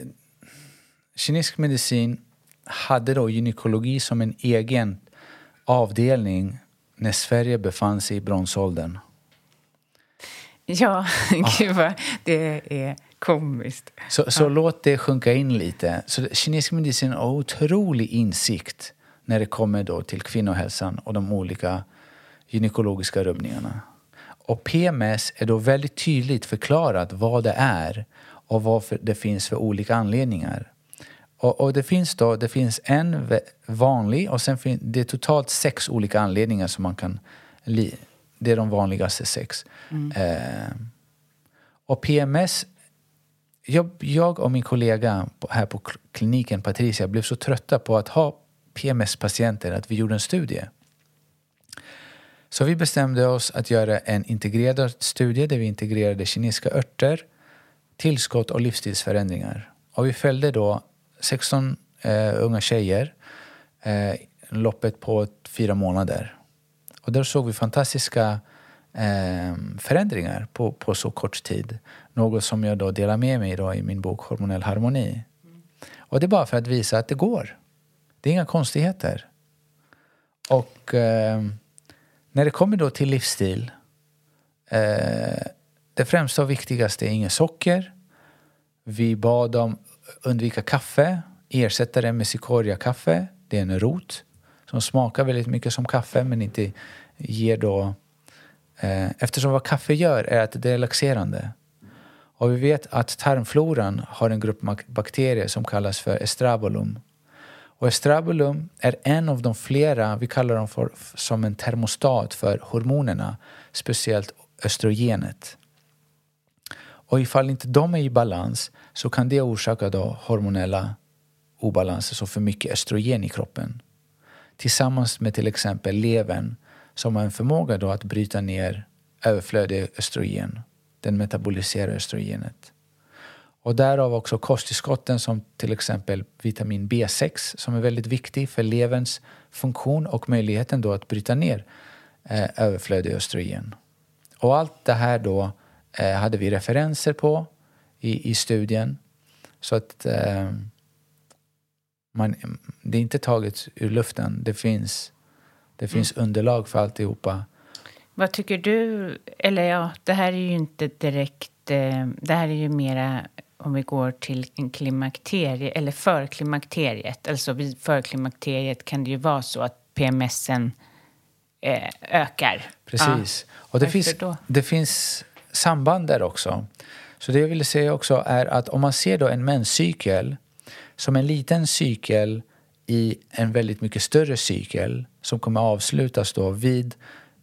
kinesisk medicin hade då gynekologi som en egen avdelning när Sverige befann sig i bronsåldern. Ja, gud vad det är komiskt. Så, så ja. låt det sjunka in lite. Så kinesisk medicin har otrolig insikt när det kommer då till kvinnohälsan och de olika gynekologiska rubbningarna. Och PMS är då väldigt tydligt förklarat vad det är och vad det finns för olika anledningar. Och, och, det finns då, det finns en vanlig och sen finns det totalt sex olika anledningar som man kan, det är de vanligaste sex. Mm. Eh, och PMS, jag, jag och min kollega här på kliniken, Patricia, blev så trötta på att ha PMS-patienter att vi gjorde en studie. Så vi bestämde oss att göra en integrerad studie där vi integrerade kinesiska örter, tillskott och livsstilsförändringar. Och vi följde då 16 eh, unga tjejer eh, loppet på fyra månader. Och där såg vi fantastiska eh, förändringar på, på så kort tid. Något som jag då delar med mig då i min bok Hormonell harmoni. Och det är bara för att visa att det går. Det är inga konstigheter. Och eh, när det kommer då till livsstil. Eh, det främsta och viktigaste är inget socker. Vi bad dem undvika kaffe, ersätta det med cikoriakaffe. Det är en rot som smakar väldigt mycket som kaffe men inte ger då... Eh, eftersom vad kaffe gör är att det är laxerande. Och vi vet att tarmfloran har en grupp bakterier som kallas för estrabolum. Och estrabolum är en av de flera, vi kallar dem för, som en termostat för hormonerna, speciellt östrogenet. Och ifall inte de är i balans så kan det orsaka då hormonella obalanser, så för mycket östrogen i kroppen. Tillsammans med till exempel levern som har en förmåga då att bryta ner överflödig östrogen. Den metaboliserar östrogenet. Och därav också kosttillskotten som till exempel vitamin B6 som är väldigt viktig för leverns funktion och möjligheten då att bryta ner eh, överflödig östrogen. Och allt det här då eh, hade vi referenser på i, i studien. Så att eh, man, det är inte taget ur luften. Det finns, det finns mm. underlag för alltihopa. Vad tycker du? Eller ja, det här är ju inte direkt... Eh, det här är ju mera om vi går till en klimakterie, eller förklimakteriet. Alltså vid förklimakteriet kan det ju vara så att PMSen eh, ökar. Precis. Ja. Och det finns, det finns samband där också. Så det jag ville säga också är att om man ser då en menscykel som en liten cykel i en väldigt mycket större cykel som kommer avslutas då vid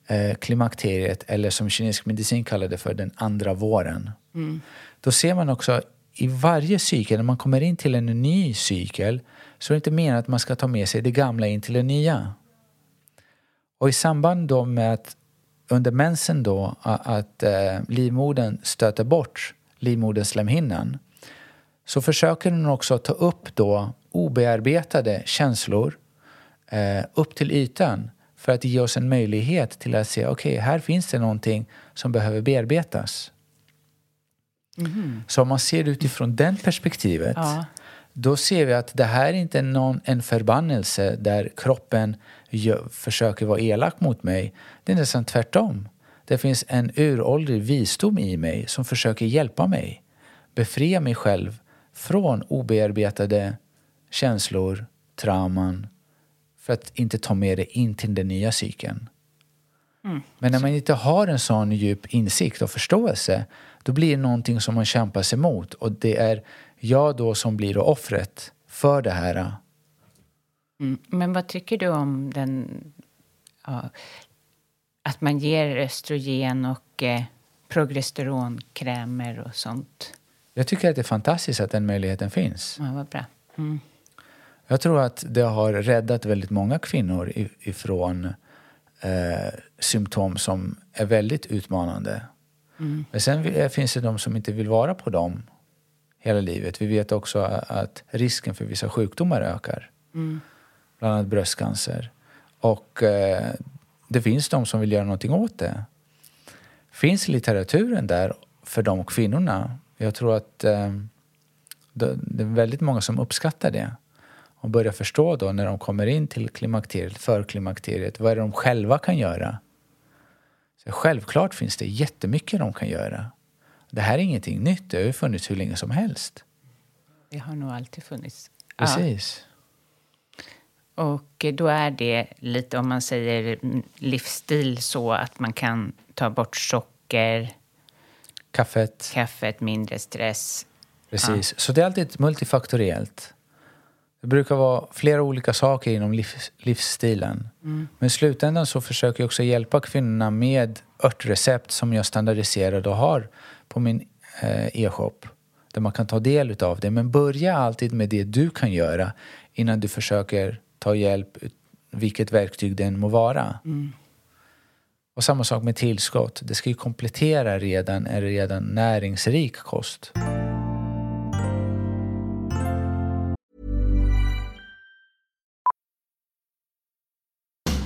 eh, klimakteriet eller som kinesisk medicin kallar det för den andra våren. Mm. Då ser man också i varje cykel, när man kommer in till en ny cykel så är det inte meningen att man ska ta med sig det gamla in till det nya. Och i samband då med att under mensen då att, att eh, livmodern stöter bort livmoderslemhinnan så försöker den också ta upp då obearbetade känslor eh, upp till ytan för att ge oss en möjlighet till att se okej, okay, här finns det någonting som behöver bearbetas. Mm. Så om man ser det utifrån den perspektivet ja. då ser vi att det här är inte någon, en förbannelse där kroppen gör, försöker vara elak mot mig. Det är nästan tvärtom. Det finns en uråldrig visdom i mig som försöker hjälpa mig befria mig själv från obearbetade känslor, trauman för att inte ta med det in till den nya cykeln. Mm. Men när man inte har en sån djup insikt och förståelse då blir det någonting som man kämpar sig emot och det är jag då som blir offret för det här. Mm. Men vad tycker du om den... Ja, att man ger östrogen och eh, progesteronkrämer och sånt? Jag tycker att det är fantastiskt att den möjligheten finns. Ja, vad bra. Mm. Jag tror att det har räddat väldigt många kvinnor ifrån eh, symptom som är väldigt utmanande. Mm. Men sen finns det de som inte vill vara på dem hela livet. Vi vet också att risken för vissa sjukdomar ökar. Mm. Bland annat bröstcancer. Och eh, det finns de som vill göra någonting åt det. Finns litteraturen där för de kvinnorna? Jag tror att eh, det är väldigt många som uppskattar det och börjar förstå då när de kommer in till klimakteriet, förklimakteriet, vad är det de själva kan göra? Så självklart finns det jättemycket de kan göra. Det här är ingenting nytt, det har ju funnits hur länge som helst. Det har nog alltid funnits. Precis. Ja. Och då är det lite, om man säger livsstil, så att man kan ta bort socker, Kaffet. Kaffet, mindre stress. Precis. Ja. Så det är alltid multifaktoriellt. Det brukar vara flera olika saker inom livs, livsstilen. Mm. Men i slutändan så försöker jag också hjälpa kvinnorna med örtrecept som jag standardiserar och har på min eh, e-shop. Där man kan ta del av det. Men börja alltid med det du kan göra innan du försöker ta hjälp vilket verktyg det än må vara. Mm. Och samma sak med tillskott. Det ska ju komplettera redan en redan näringsrik kost.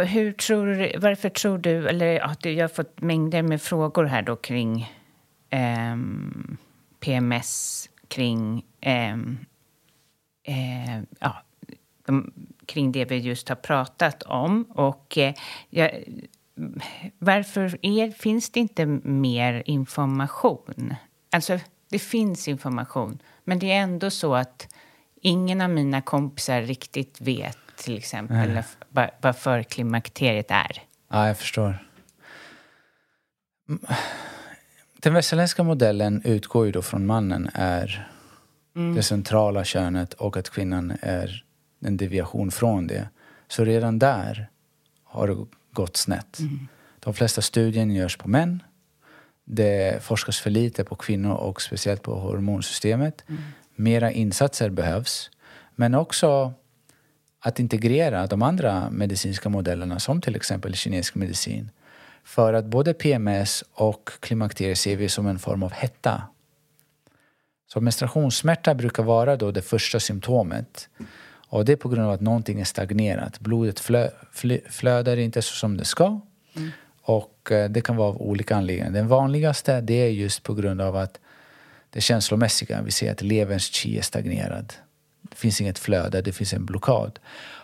Hur tror varför tror du, eller ja, jag har fått mängder med frågor här då kring eh, PMS, kring, eh, eh, ja, de, kring det vi just har pratat om. Och eh, jag, varför är, finns det inte mer information? Alltså, det finns information, men det är ändå så att ingen av mina kompisar riktigt vet till exempel Nej. vad, vad förklimakteriet är. Ja, jag förstår. Mm. Den västerländska modellen utgår ju då från mannen är Mm. det centrala könet och att kvinnan är en deviation från det. Så redan där har det gått snett. Mm. De flesta studierna görs på män. Det forskas för lite på kvinnor och speciellt på hormonsystemet. Mm. Mera insatser behövs. Men också att integrera de andra medicinska modellerna som till exempel kinesisk medicin. För att både PMS och klimakteriet ser vi som en form av hetta. Så menstruationssmärta brukar vara då det första symptomet. Och det är på grund av att någonting är stagnerat. Blodet flö, fly, flödar inte så som det ska. Och eh, det kan vara av olika anledningar. Den vanligaste det är just på grund av att det känslomässiga. Vi ser att leverns chi är stagnerad. Det finns inget flöde, det finns en blockad.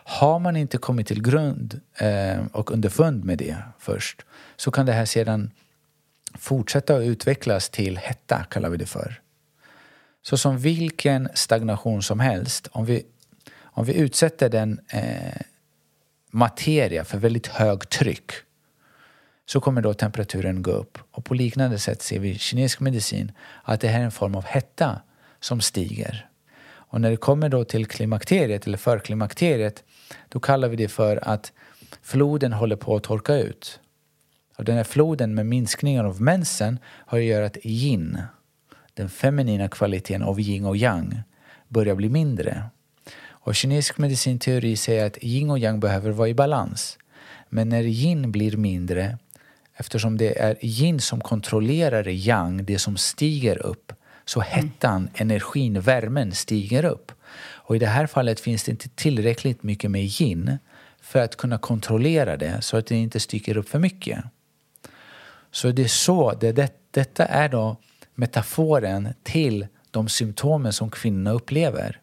Har man inte kommit till grund eh, och underfund med det först så kan det här sedan fortsätta att utvecklas till hetta, kallar vi det för. Så som vilken stagnation som helst, om vi, om vi utsätter den eh, materia för väldigt hög tryck så kommer då temperaturen gå upp. Och på liknande sätt ser vi i kinesisk medicin att det här är en form av hetta som stiger. Och när det kommer då till klimakteriet eller förklimakteriet då kallar vi det för att floden håller på att torka ut. Och den här floden med minskningen av mensen har att göra att yin, den feminina kvaliteten av yin och yang, börjar bli mindre. Och kinesisk medicinteori säger att yin och yang behöver vara i balans. Men när yin blir mindre, eftersom det är yin som kontrollerar yang, det som stiger upp, så hettan, energin, värmen stiger upp. Och i det här fallet finns det inte tillräckligt mycket med yin för att kunna kontrollera det så att det inte stiger upp för mycket. Så det är så, det, det, detta är då metaforen till de symptomen som kvinnorna upplever.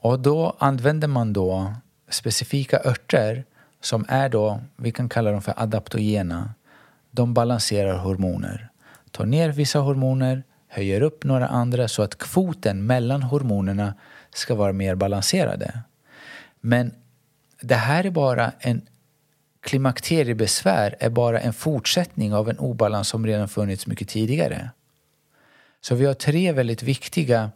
Och då använder man då specifika örter som är då, vi kan kalla dem för adaptogena. De balanserar hormoner. Tar ner vissa hormoner, höjer upp några andra så att kvoten mellan hormonerna ska vara mer balanserade. Men det här är bara en klimakteriebesvär är bara en fortsättning av en obalans som redan funnits mycket tidigare. Så vi har tre väldigt viktiga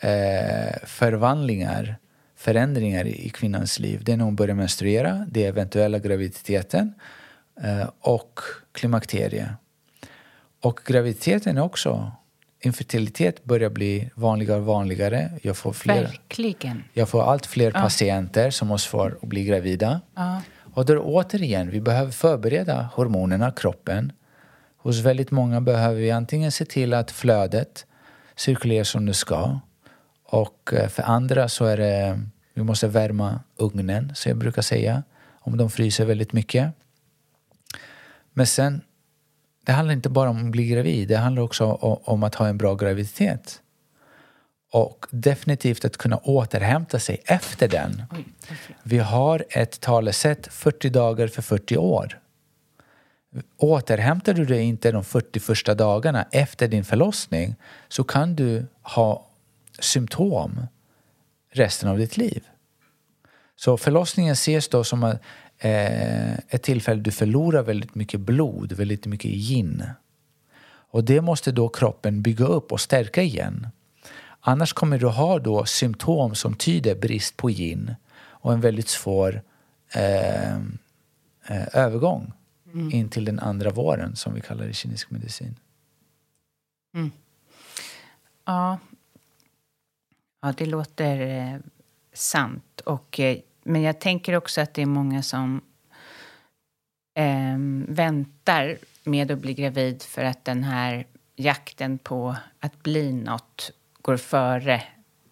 eh, förvandlingar, förändringar i, kvinnans liv. Det är när hon börjar menstruera, det är eventuella graviditeten eh, och klimakteriet. Och graviditeten också, infertilitet börjar bli vanligare och vanligare. Jag får, fler, Verkligen. jag får allt fler Ja. patienter som har svårt att bli gravida. Ja. Och då återigen, vi behöver förbereda hormonerna, kroppen. Hos väldigt många behöver vi antingen se till att flödet cirkulerar som det ska. Och eh, för andra så är det Vi måste värma ugnen, så jag brukar säga, om de fryser väldigt mycket. Men sen, det handlar inte bara om att bli gravid, det handlar också om att ha en bra graviditet. Och definitivt att kunna återhämta sig efter den. Vi har ett talesätt, 40 dagar för 40 år. Återhämtar du dig inte de 40 första dagarna efter din förlossning så kan du ha symptom resten av ditt liv. Så förlossningen ses då som eh, ett tillfälle du förlorar väldigt mycket blod, väldigt mycket yin. Och det måste då kroppen bygga upp och stärka igen. Annars kommer du ha då symptom som tyder brist på yin och en väldigt svår eh, eh, övergång mm. in till den andra våren som vi kallar det i kinesisk medicin. Mm. Ja. ja, det låter eh, sant. Och, eh, men jag tänker också att det är många som eh, väntar med att bli gravid för att den här jakten på att bli något går före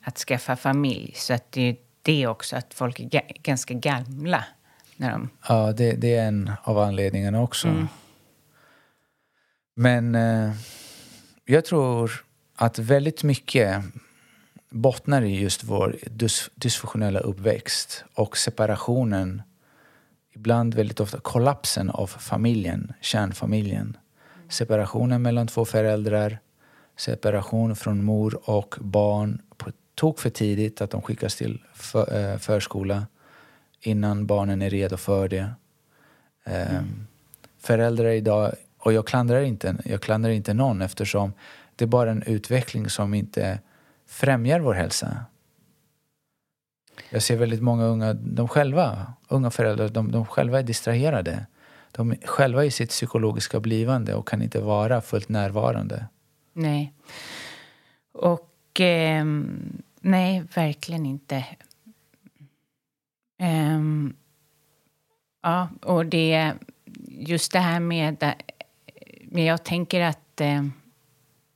att skaffa familj. Så att det är det också, att folk är ganska gamla. När de... Ja, det, det är en av anledningarna också. Mm. Men eh, jag tror att väldigt mycket bottnar i just vår dys dysfunktionella uppväxt och separationen, ibland väldigt ofta kollapsen av familjen, kärnfamiljen. Separationen mellan två föräldrar, separation från mor och barn på tok för tidigt, att de skickas till för, eh, förskola innan barnen är redo för det. Mm. Föräldrar idag, och jag klandrar, inte, jag klandrar inte någon eftersom det är bara en utveckling som inte främjar vår hälsa. Jag ser väldigt många unga, de själva, unga föräldrar, de, de själva är distraherade. De är själva i sitt psykologiska blivande och kan inte vara fullt närvarande. Nej. Och eh, nej, verkligen inte. Eh, ja, och det just det här med... Men jag tänker att eh,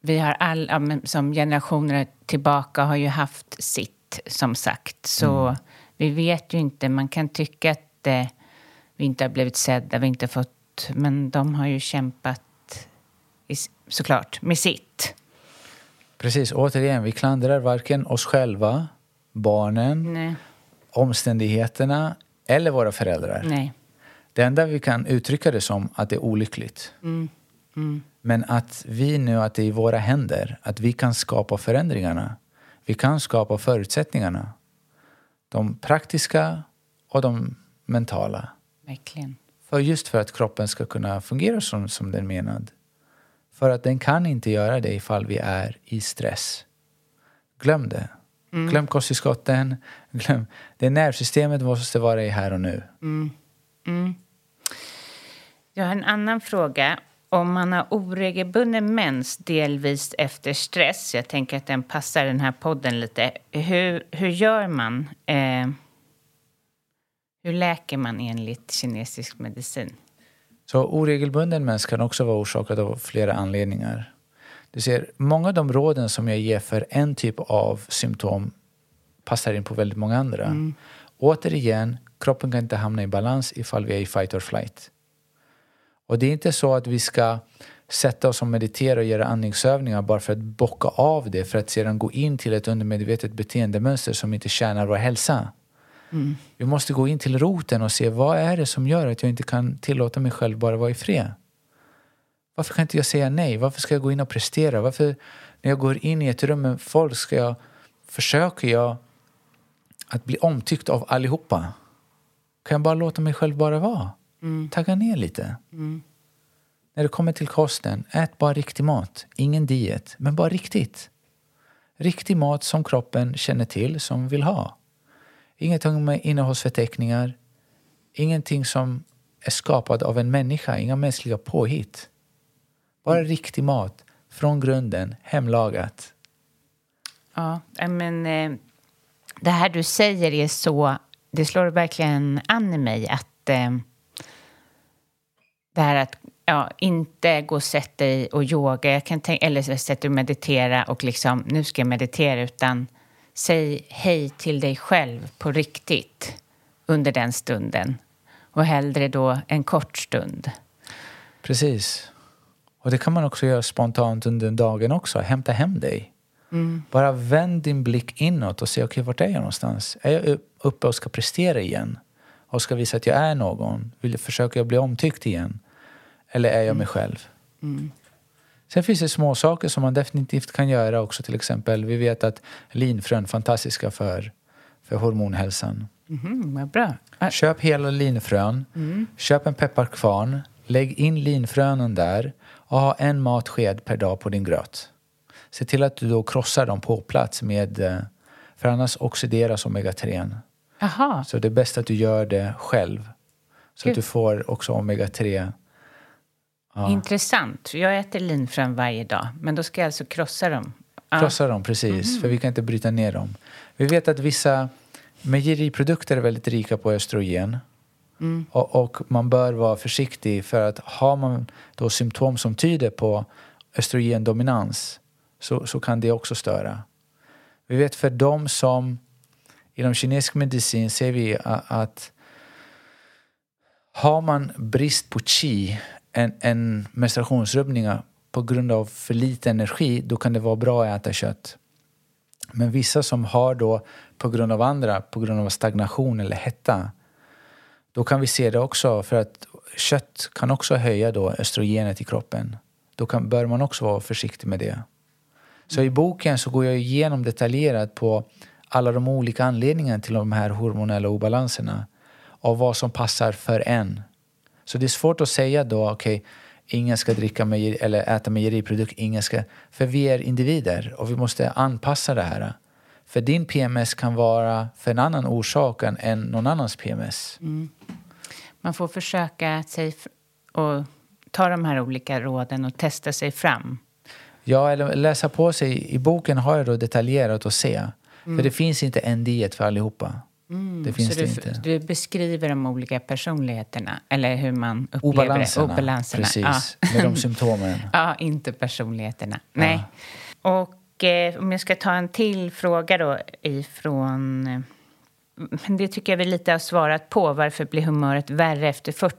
vi har alla, som generationer tillbaka har ju haft sitt, som sagt. Så mm. vi vet ju inte. Man kan tycka att eh, vi inte har blivit sedda, vi inte fått... Men de har ju kämpat såklart, med sitt. Precis, återigen, vi klandrar varken oss själva, barnen, Nej. omständigheterna eller våra föräldrar. Nej. Det enda vi kan uttrycka det som att det är olyckligt. Mm. Mm. Men att vi nu, att det är i våra händer, att vi kan skapa förändringarna. Vi kan skapa förutsättningarna. De praktiska och de mentala. Verkligen. För just för att kroppen ska kunna fungera som, som den menad. För att den kan inte göra det ifall vi är i stress. Glöm det. Mm. Glöm kosttillskotten. Glöm. Det nervsystemet måste vara i här och nu. Mm. Mm. Jag har en annan fråga. Om man har oregelbunden mens delvis efter stress, jag tänker att den passar den här podden lite. Hur, hur gör man? Eh, hur läker man enligt kinesisk medicin? Så oregelbunden mens kan också vara orsakad av flera anledningar. Du ser, många av de råden som jag ger för en typ av symptom passar in på väldigt många andra. Mm. Återigen, kroppen kan inte hamna i balans ifall vi är i fight or flight. Och det är inte så att vi ska sätta oss och meditera och göra andningsövningar bara för att bocka av det för att sedan gå in till ett undermedvetet beteendemönster som inte tjänar vår hälsa. Mm. Vi måste gå in till roten och se vad är det som gör att jag inte kan tillåta mig själv bara vara i fred. Varför kan inte jag säga nej? Varför ska jag gå in och prestera? Varför när jag går in i ett rum med folk ska jag, försöker jag att bli omtyckt av allihopa? Kan jag bara låta mig själv bara vara? Mm. Tagga ner lite. Mm. När det kommer till kosten, ät bara riktig mat. Ingen diet, men bara riktigt. Riktig mat som kroppen känner till, som vill ha. Ingenting med innehållsförteckningar. Ingenting som är skapat av en människa, inga mänskliga påhitt. Bara riktig mat, från grunden, hemlagat. Ja, men eh, det här du säger är så... Det slår verkligen an i mig att eh, det här att ja, inte gå och sätta dig och yoga, jag kan tänka, eller sätta dig och meditera och liksom, nu ska jag meditera, utan säg hej till dig själv på riktigt under den stunden. Och hellre då en kort stund. Precis. Och det kan man också göra spontant under dagen också. Hämta hem dig. Mm. Bara vänd din blick inåt och se, okej, okay, vart är jag någonstans? Är jag uppe och ska prestera igen? Och ska visa att jag är någon? Vill jag, försöker jag bli omtyckt igen? Eller är jag mig själv? Mm. Sen finns det små saker som man definitivt kan göra också. Till exempel, vi vet att linfrön är fantastiska för, för hormonhälsan. Mm, vad bra. Köp hela linfrön. Mm. Köp en pepparkvarn. Lägg in linfrönen där och ha en matsked per dag på din gröt. Se till att du då krossar dem på plats med, eh, för annars oxideras omega-3. Aha. Så det är bäst att du gör det själv. Så Gud. att du får också omega-3. Ja. Intressant. Jag äter linfrön varje dag, men då ska jag alltså krossa dem. Krossa dem, precis. Mhm. För vi kan inte bryta ner dem. Vi vet att vissa mejeriprodukter är väldigt rika på östrogen. Mm. Och, och man bör vara försiktig för att har man då symptom som tyder på östrogendominans så, så kan det också störa. Vi vet för de som inom kinesisk medicin ser vi att har man brist på qi, en, en menstruationsrubbningar på grund av för lite energi, då kan det vara bra att äta kött. Men vissa som har då på grund av andra, på grund av stagnation eller hetta, då kan vi se det också för att kött kan också höja då östrogenet i kroppen. Då kan, bör man också vara försiktig med det. Så i boken så går jag igenom detaljerat på alla de olika anledningarna till de här hormonella obalanserna och vad som passar för en. Så det är svårt att säga då, okej, ingen ska dricka mejeri, eller äta mejeriprodukt, ingen ska... För vi är individer och vi måste anpassa det här. För din PMS kan vara för en annan orsak än- någon annans PMS. Mm. Man får försöka sig och ta de här olika råden och testa sig fram. Ja, eller läsa på sig. I boken har jag då detaljerat att se. För det finns inte en diet för allihopa. Det finns Mm. Så det du, inte. du beskriver de olika personligheterna, eller hur man upplever Obalanserna. det. Obalanserna. Precis, Ja. med de symptomen. ja, inte personligheterna. Nej. Och eh, om jag ska ta en till fråga då ifrån... Eh, men det tycker jag vi lite har svarat på. Varför blir humöret värre efter 40?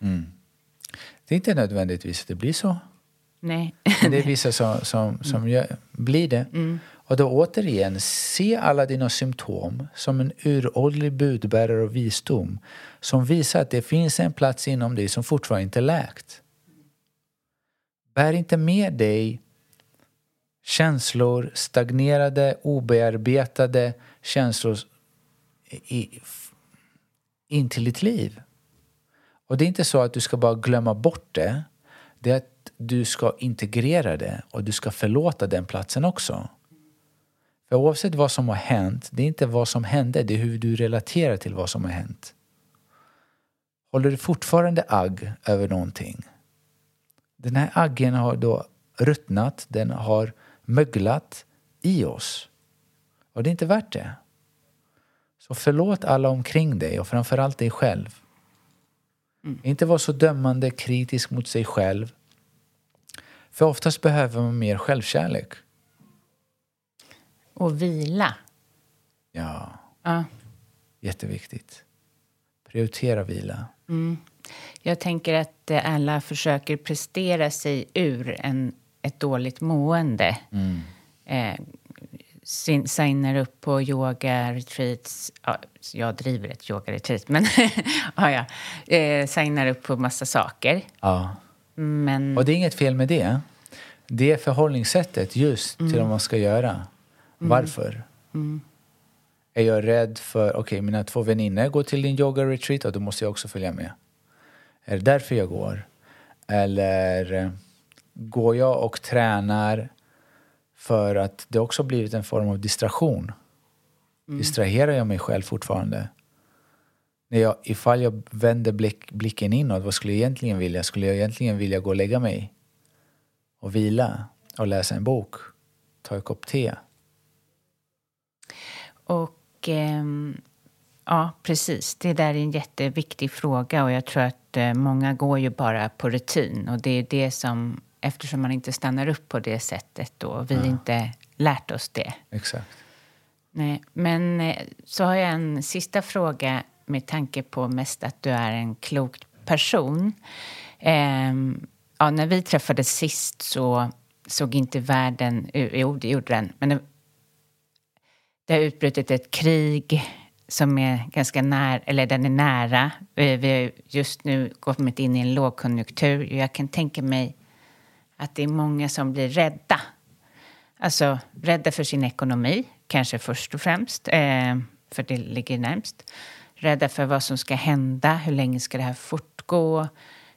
Mm. Det är inte nödvändigtvis att det blir så. Nej. Men det är vissa som, som, som gör, blir det. Mm. Och då återigen, se alla dina symptom som en uråldrig budbärare av visdom som visar att det finns en plats inom dig som fortfarande inte är läkt. Bär inte med dig känslor, stagnerade, obearbetade känslor i, in till ditt liv. Och det är inte så att du ska bara glömma bort det. Det är att du ska integrera det och du ska förlåta den platsen också. För oavsett vad som har hänt, det är inte vad som hände, det är hur du relaterar till vad som har hänt. Håller du fortfarande agg över någonting? Den här aggen har då ruttnat, den har möglat i oss. Och det är inte värt det. Så förlåt alla omkring dig och framförallt dig själv. Inte vara så dömande, kritisk mot sig själv. För oftast behöver man mer självkärlek. Och vila. Ja, Ja. jätteviktigt. Prioritera vila. Mm. Jag tänker att alla försöker prestera sig ur en, ett dåligt mående. Mm. Eh, sin- signar upp på yoga-retreats. Ja, jag driver ett yoga-retreat, men ja, ja. Eh, signar upp på massa saker. Ja. Men Och det är inget fel med det. Det är förhållningssättet just till vad man ska göra. Varför? Är jag rädd för, okej mina två väninnor går till din yoga-retreat och då måste jag också följa med. Är det därför jag går? Eller eh, går jag och tränar för att det också blivit en form av distraktion? Distraherar jag mig själv fortfarande? När jag, ifall jag vänder blick, blicken inåt, vad skulle jag egentligen vilja? Skulle jag egentligen vilja gå och lägga mig och vila och läsa en bok? Ta en kopp te? Och ehm, ja, precis. Det där är en jätteviktig fråga och jag tror att eh, många går ju bara på rutin och det är det som, eftersom man inte stannar upp på det sättet då, vi inte lärt oss det. Exakt. Nej, men eh, så har jag en sista fråga med tanke på mest att du är en klok person. Eh, ja, när vi träffades sist så såg inte världen... Jo, det gjorde den. Men det, har utbrutit ett krig som är ganska nära, eller den är nära. Vi har just nu kommit in i en lågkonjunktur. Jag kan tänka mig att det är många som blir rädda. Alltså rädda för sin ekonomi, kanske först och främst, eh, för det ligger närmst. Rädda för vad som ska hända, hur länge ska det här fortgå?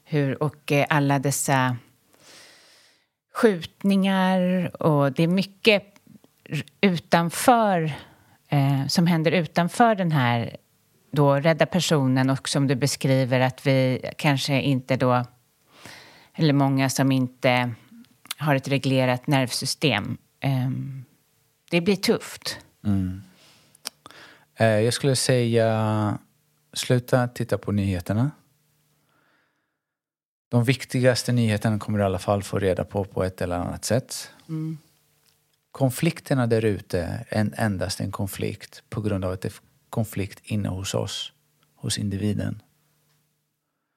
Hur, och eh, alla dessa skjutningar och det är mycket utanför eh, som händer utanför den här då rädda personen och som du beskriver att vi kanske inte då eller många som inte har ett reglerat nervsystem. Eh, det blir tufft. Mm. Eh, jag skulle säga sluta titta på nyheterna. De viktigaste nyheterna kommer du i alla fall få reda på på ett eller annat sätt. Mm. Konflikterna där ute är endast en konflikt på grund av att det är konflikt inne hos oss, hos individen.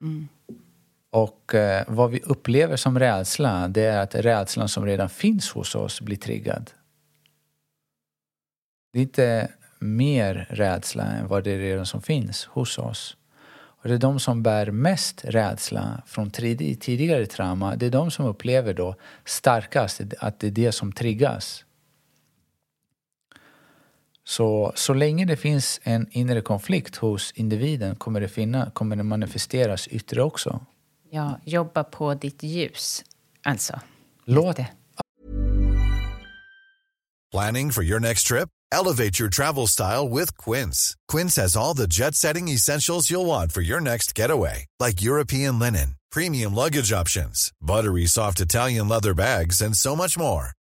Mm. Och eh, vad vi upplever som rädsla, det är att rädslan som redan finns hos oss blir triggad. Det är inte mer rädsla än vad det är redan som finns hos oss. Och det är de som bär mest rädsla från tidigare trauma, det är de som upplever då starkast att det är det som triggas. Så, så länge det finns en inre konflikt hos individen kommer det, finna, kommer det manifesteras yttre också. Ja, jobba på ditt ljus, alltså. Låt det. Planning for your next trip? Elevate your travel style with Quince. Quince has all the jet-setting essentials you'll want for your next getaway, like European linen, premium luggage options, buttery soft Italian leather bags, and so much more.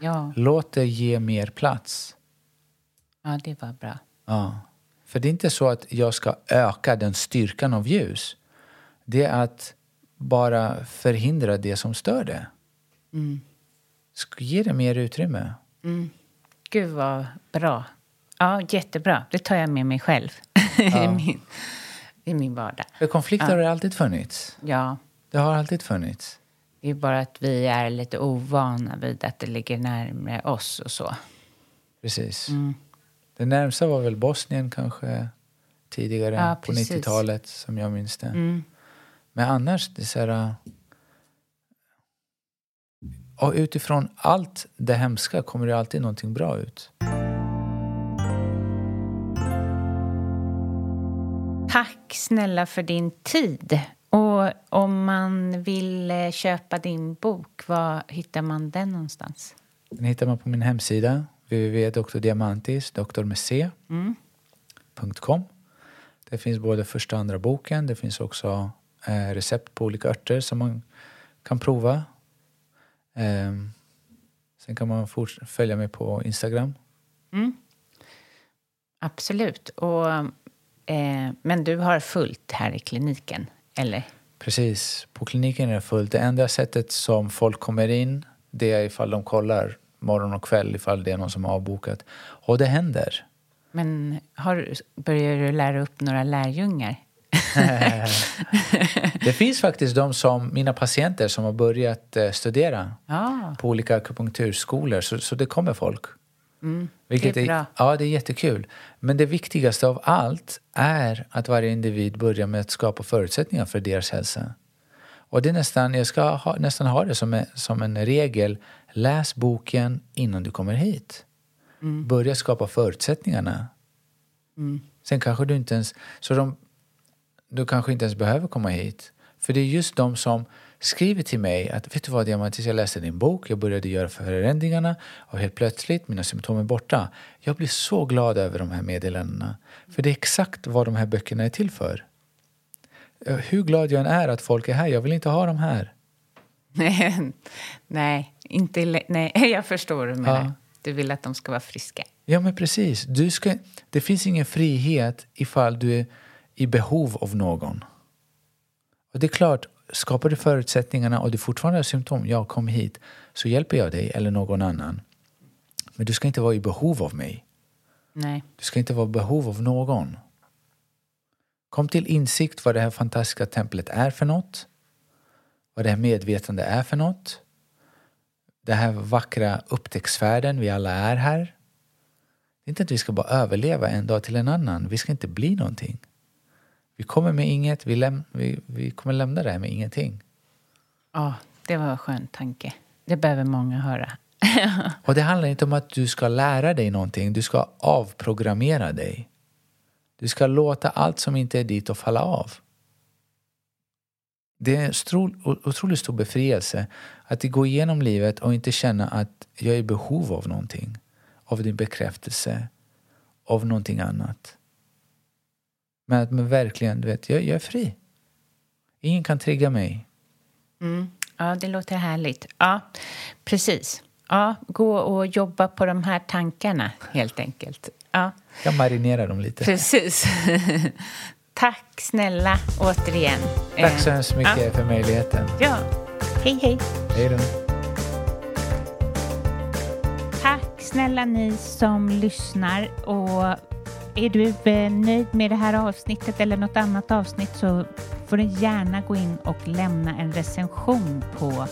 Ja. Låt det ge mer plats. Ja, det var bra. Ja. För det är inte så att jag ska öka den styrkan av ljus. Det är att bara förhindra det som stör det. Mm. Ge det mer utrymme. Mm. Gud, vad bra. Ja, jättebra. Det tar jag med mig själv Ja. I, min, i min vardag. För konflikter Ja. har alltid funnits. Ja, Det har alltid funnits. Det är bara att vi är lite ovana vid att det ligger närmare oss och så. Precis. Mm. Det närmsta var väl Bosnien kanske tidigare Ja, på precis. 90-talet som jag minns det. Mm. Men annars, det är så här... Och utifrån allt det hemska kommer det alltid någonting bra ut. Tack snälla för din tid. Och om man vill eh, köpa din bok, var hittar man den någonstans? Den hittar man på min hemsida www.drdiamantis, doktor med C, Mm. .com. Det finns både första och andra boken. Det finns också eh, recept på olika örter som man kan prova. Ehm, sen kan man följa mig på Instagram. Mm. Absolut. Och Eh, men du har fullt här i kliniken, eller? Precis. På kliniken är det fullt. Det enda sättet som folk kommer in det är ifall de kollar morgon och kväll ifall det är någon som har avbokat. Och det händer. Men har, börjar du lära upp några lärjungar? det finns faktiskt de som, mina patienter som har börjat eh, studera ah. på olika akupunkturskolor. Så, så det kommer folk. Mm, Vilket det är bra. ja, det är jättekul. Men det viktigaste av allt är att varje individ börjar med att skapa förutsättningar för deras hälsa. Och det är nästan, jag ska ha, nästan ha det som en, som en regel. Läs boken innan du kommer hit. Mm. Börja skapa förutsättningarna. Mm. Sen kanske du inte ens... Så de, du kanske inte ens behöver komma hit. För det är just de som skriver till mig att vet du vad Diamantis, jag läste din bok, jag började göra förändringarna och helt plötsligt mina symptom är borta. Jag blir så glad över de här meddelandena. För det är exakt vad de här böckerna är till för. Hur glad jag än är att folk är här, jag vill inte ha dem här. nej, inte, nej, jag förstår vad du menar. Ja. Du vill att de ska vara friska. Ja, men precis. Du ska, det finns ingen frihet ifall du är i behov av någon. Och det är klart, skapar du förutsättningarna och du fortfarande har symptom, ja, kom hit, så hjälper jag dig eller någon annan. Men du ska inte vara i behov av mig. Nej. Du ska inte vara i behov av någon. Kom till insikt vad det här fantastiska templet är för något. Vad det här medvetande är för något. Den här vackra upptäcktsfärden vi alla är här. Det är inte att vi ska bara överleva en dag till en annan. Vi ska inte bli någonting. Vi kommer med inget, vi, läm vi, vi kommer lämna det här med ingenting. Ja, det var en skön tanke. Det behöver många höra. Och det handlar inte om att du ska lära dig någonting, du ska avprogrammera dig. Du ska låta allt som inte är dit att falla av. Det är en otroligt stor befrielse att gå igenom livet och inte känna att jag är i behov av någonting. Av din bekräftelse, av någonting annat. Men att man verkligen, du vet, jag, jag är fri. Ingen kan trigga mig. Mm. Ja, det låter härligt. Ja, precis. Ja, gå och jobba på de här tankarna, helt enkelt. Ja. Jag marinerar dem lite. Precis. Tack snälla, återigen. Tack så hemskt mycket ja. för möjligheten. Ja. Hej, hej. Hej då. Tack snälla ni som lyssnar. Och är du eh, nöjd med det här avsnittet eller något annat avsnitt så får du gärna gå in och lämna en recension på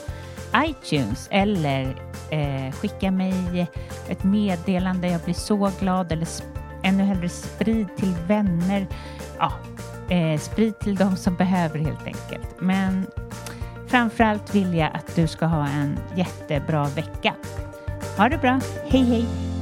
iTunes eller eh, skicka mig ett meddelande. Jag blir så glad. Eller ännu hellre sprid till vänner. Ja, eh, sprid till de som behöver helt enkelt. Men framförallt vill jag att du ska ha en jättebra vecka. Ha det bra. Hej hej!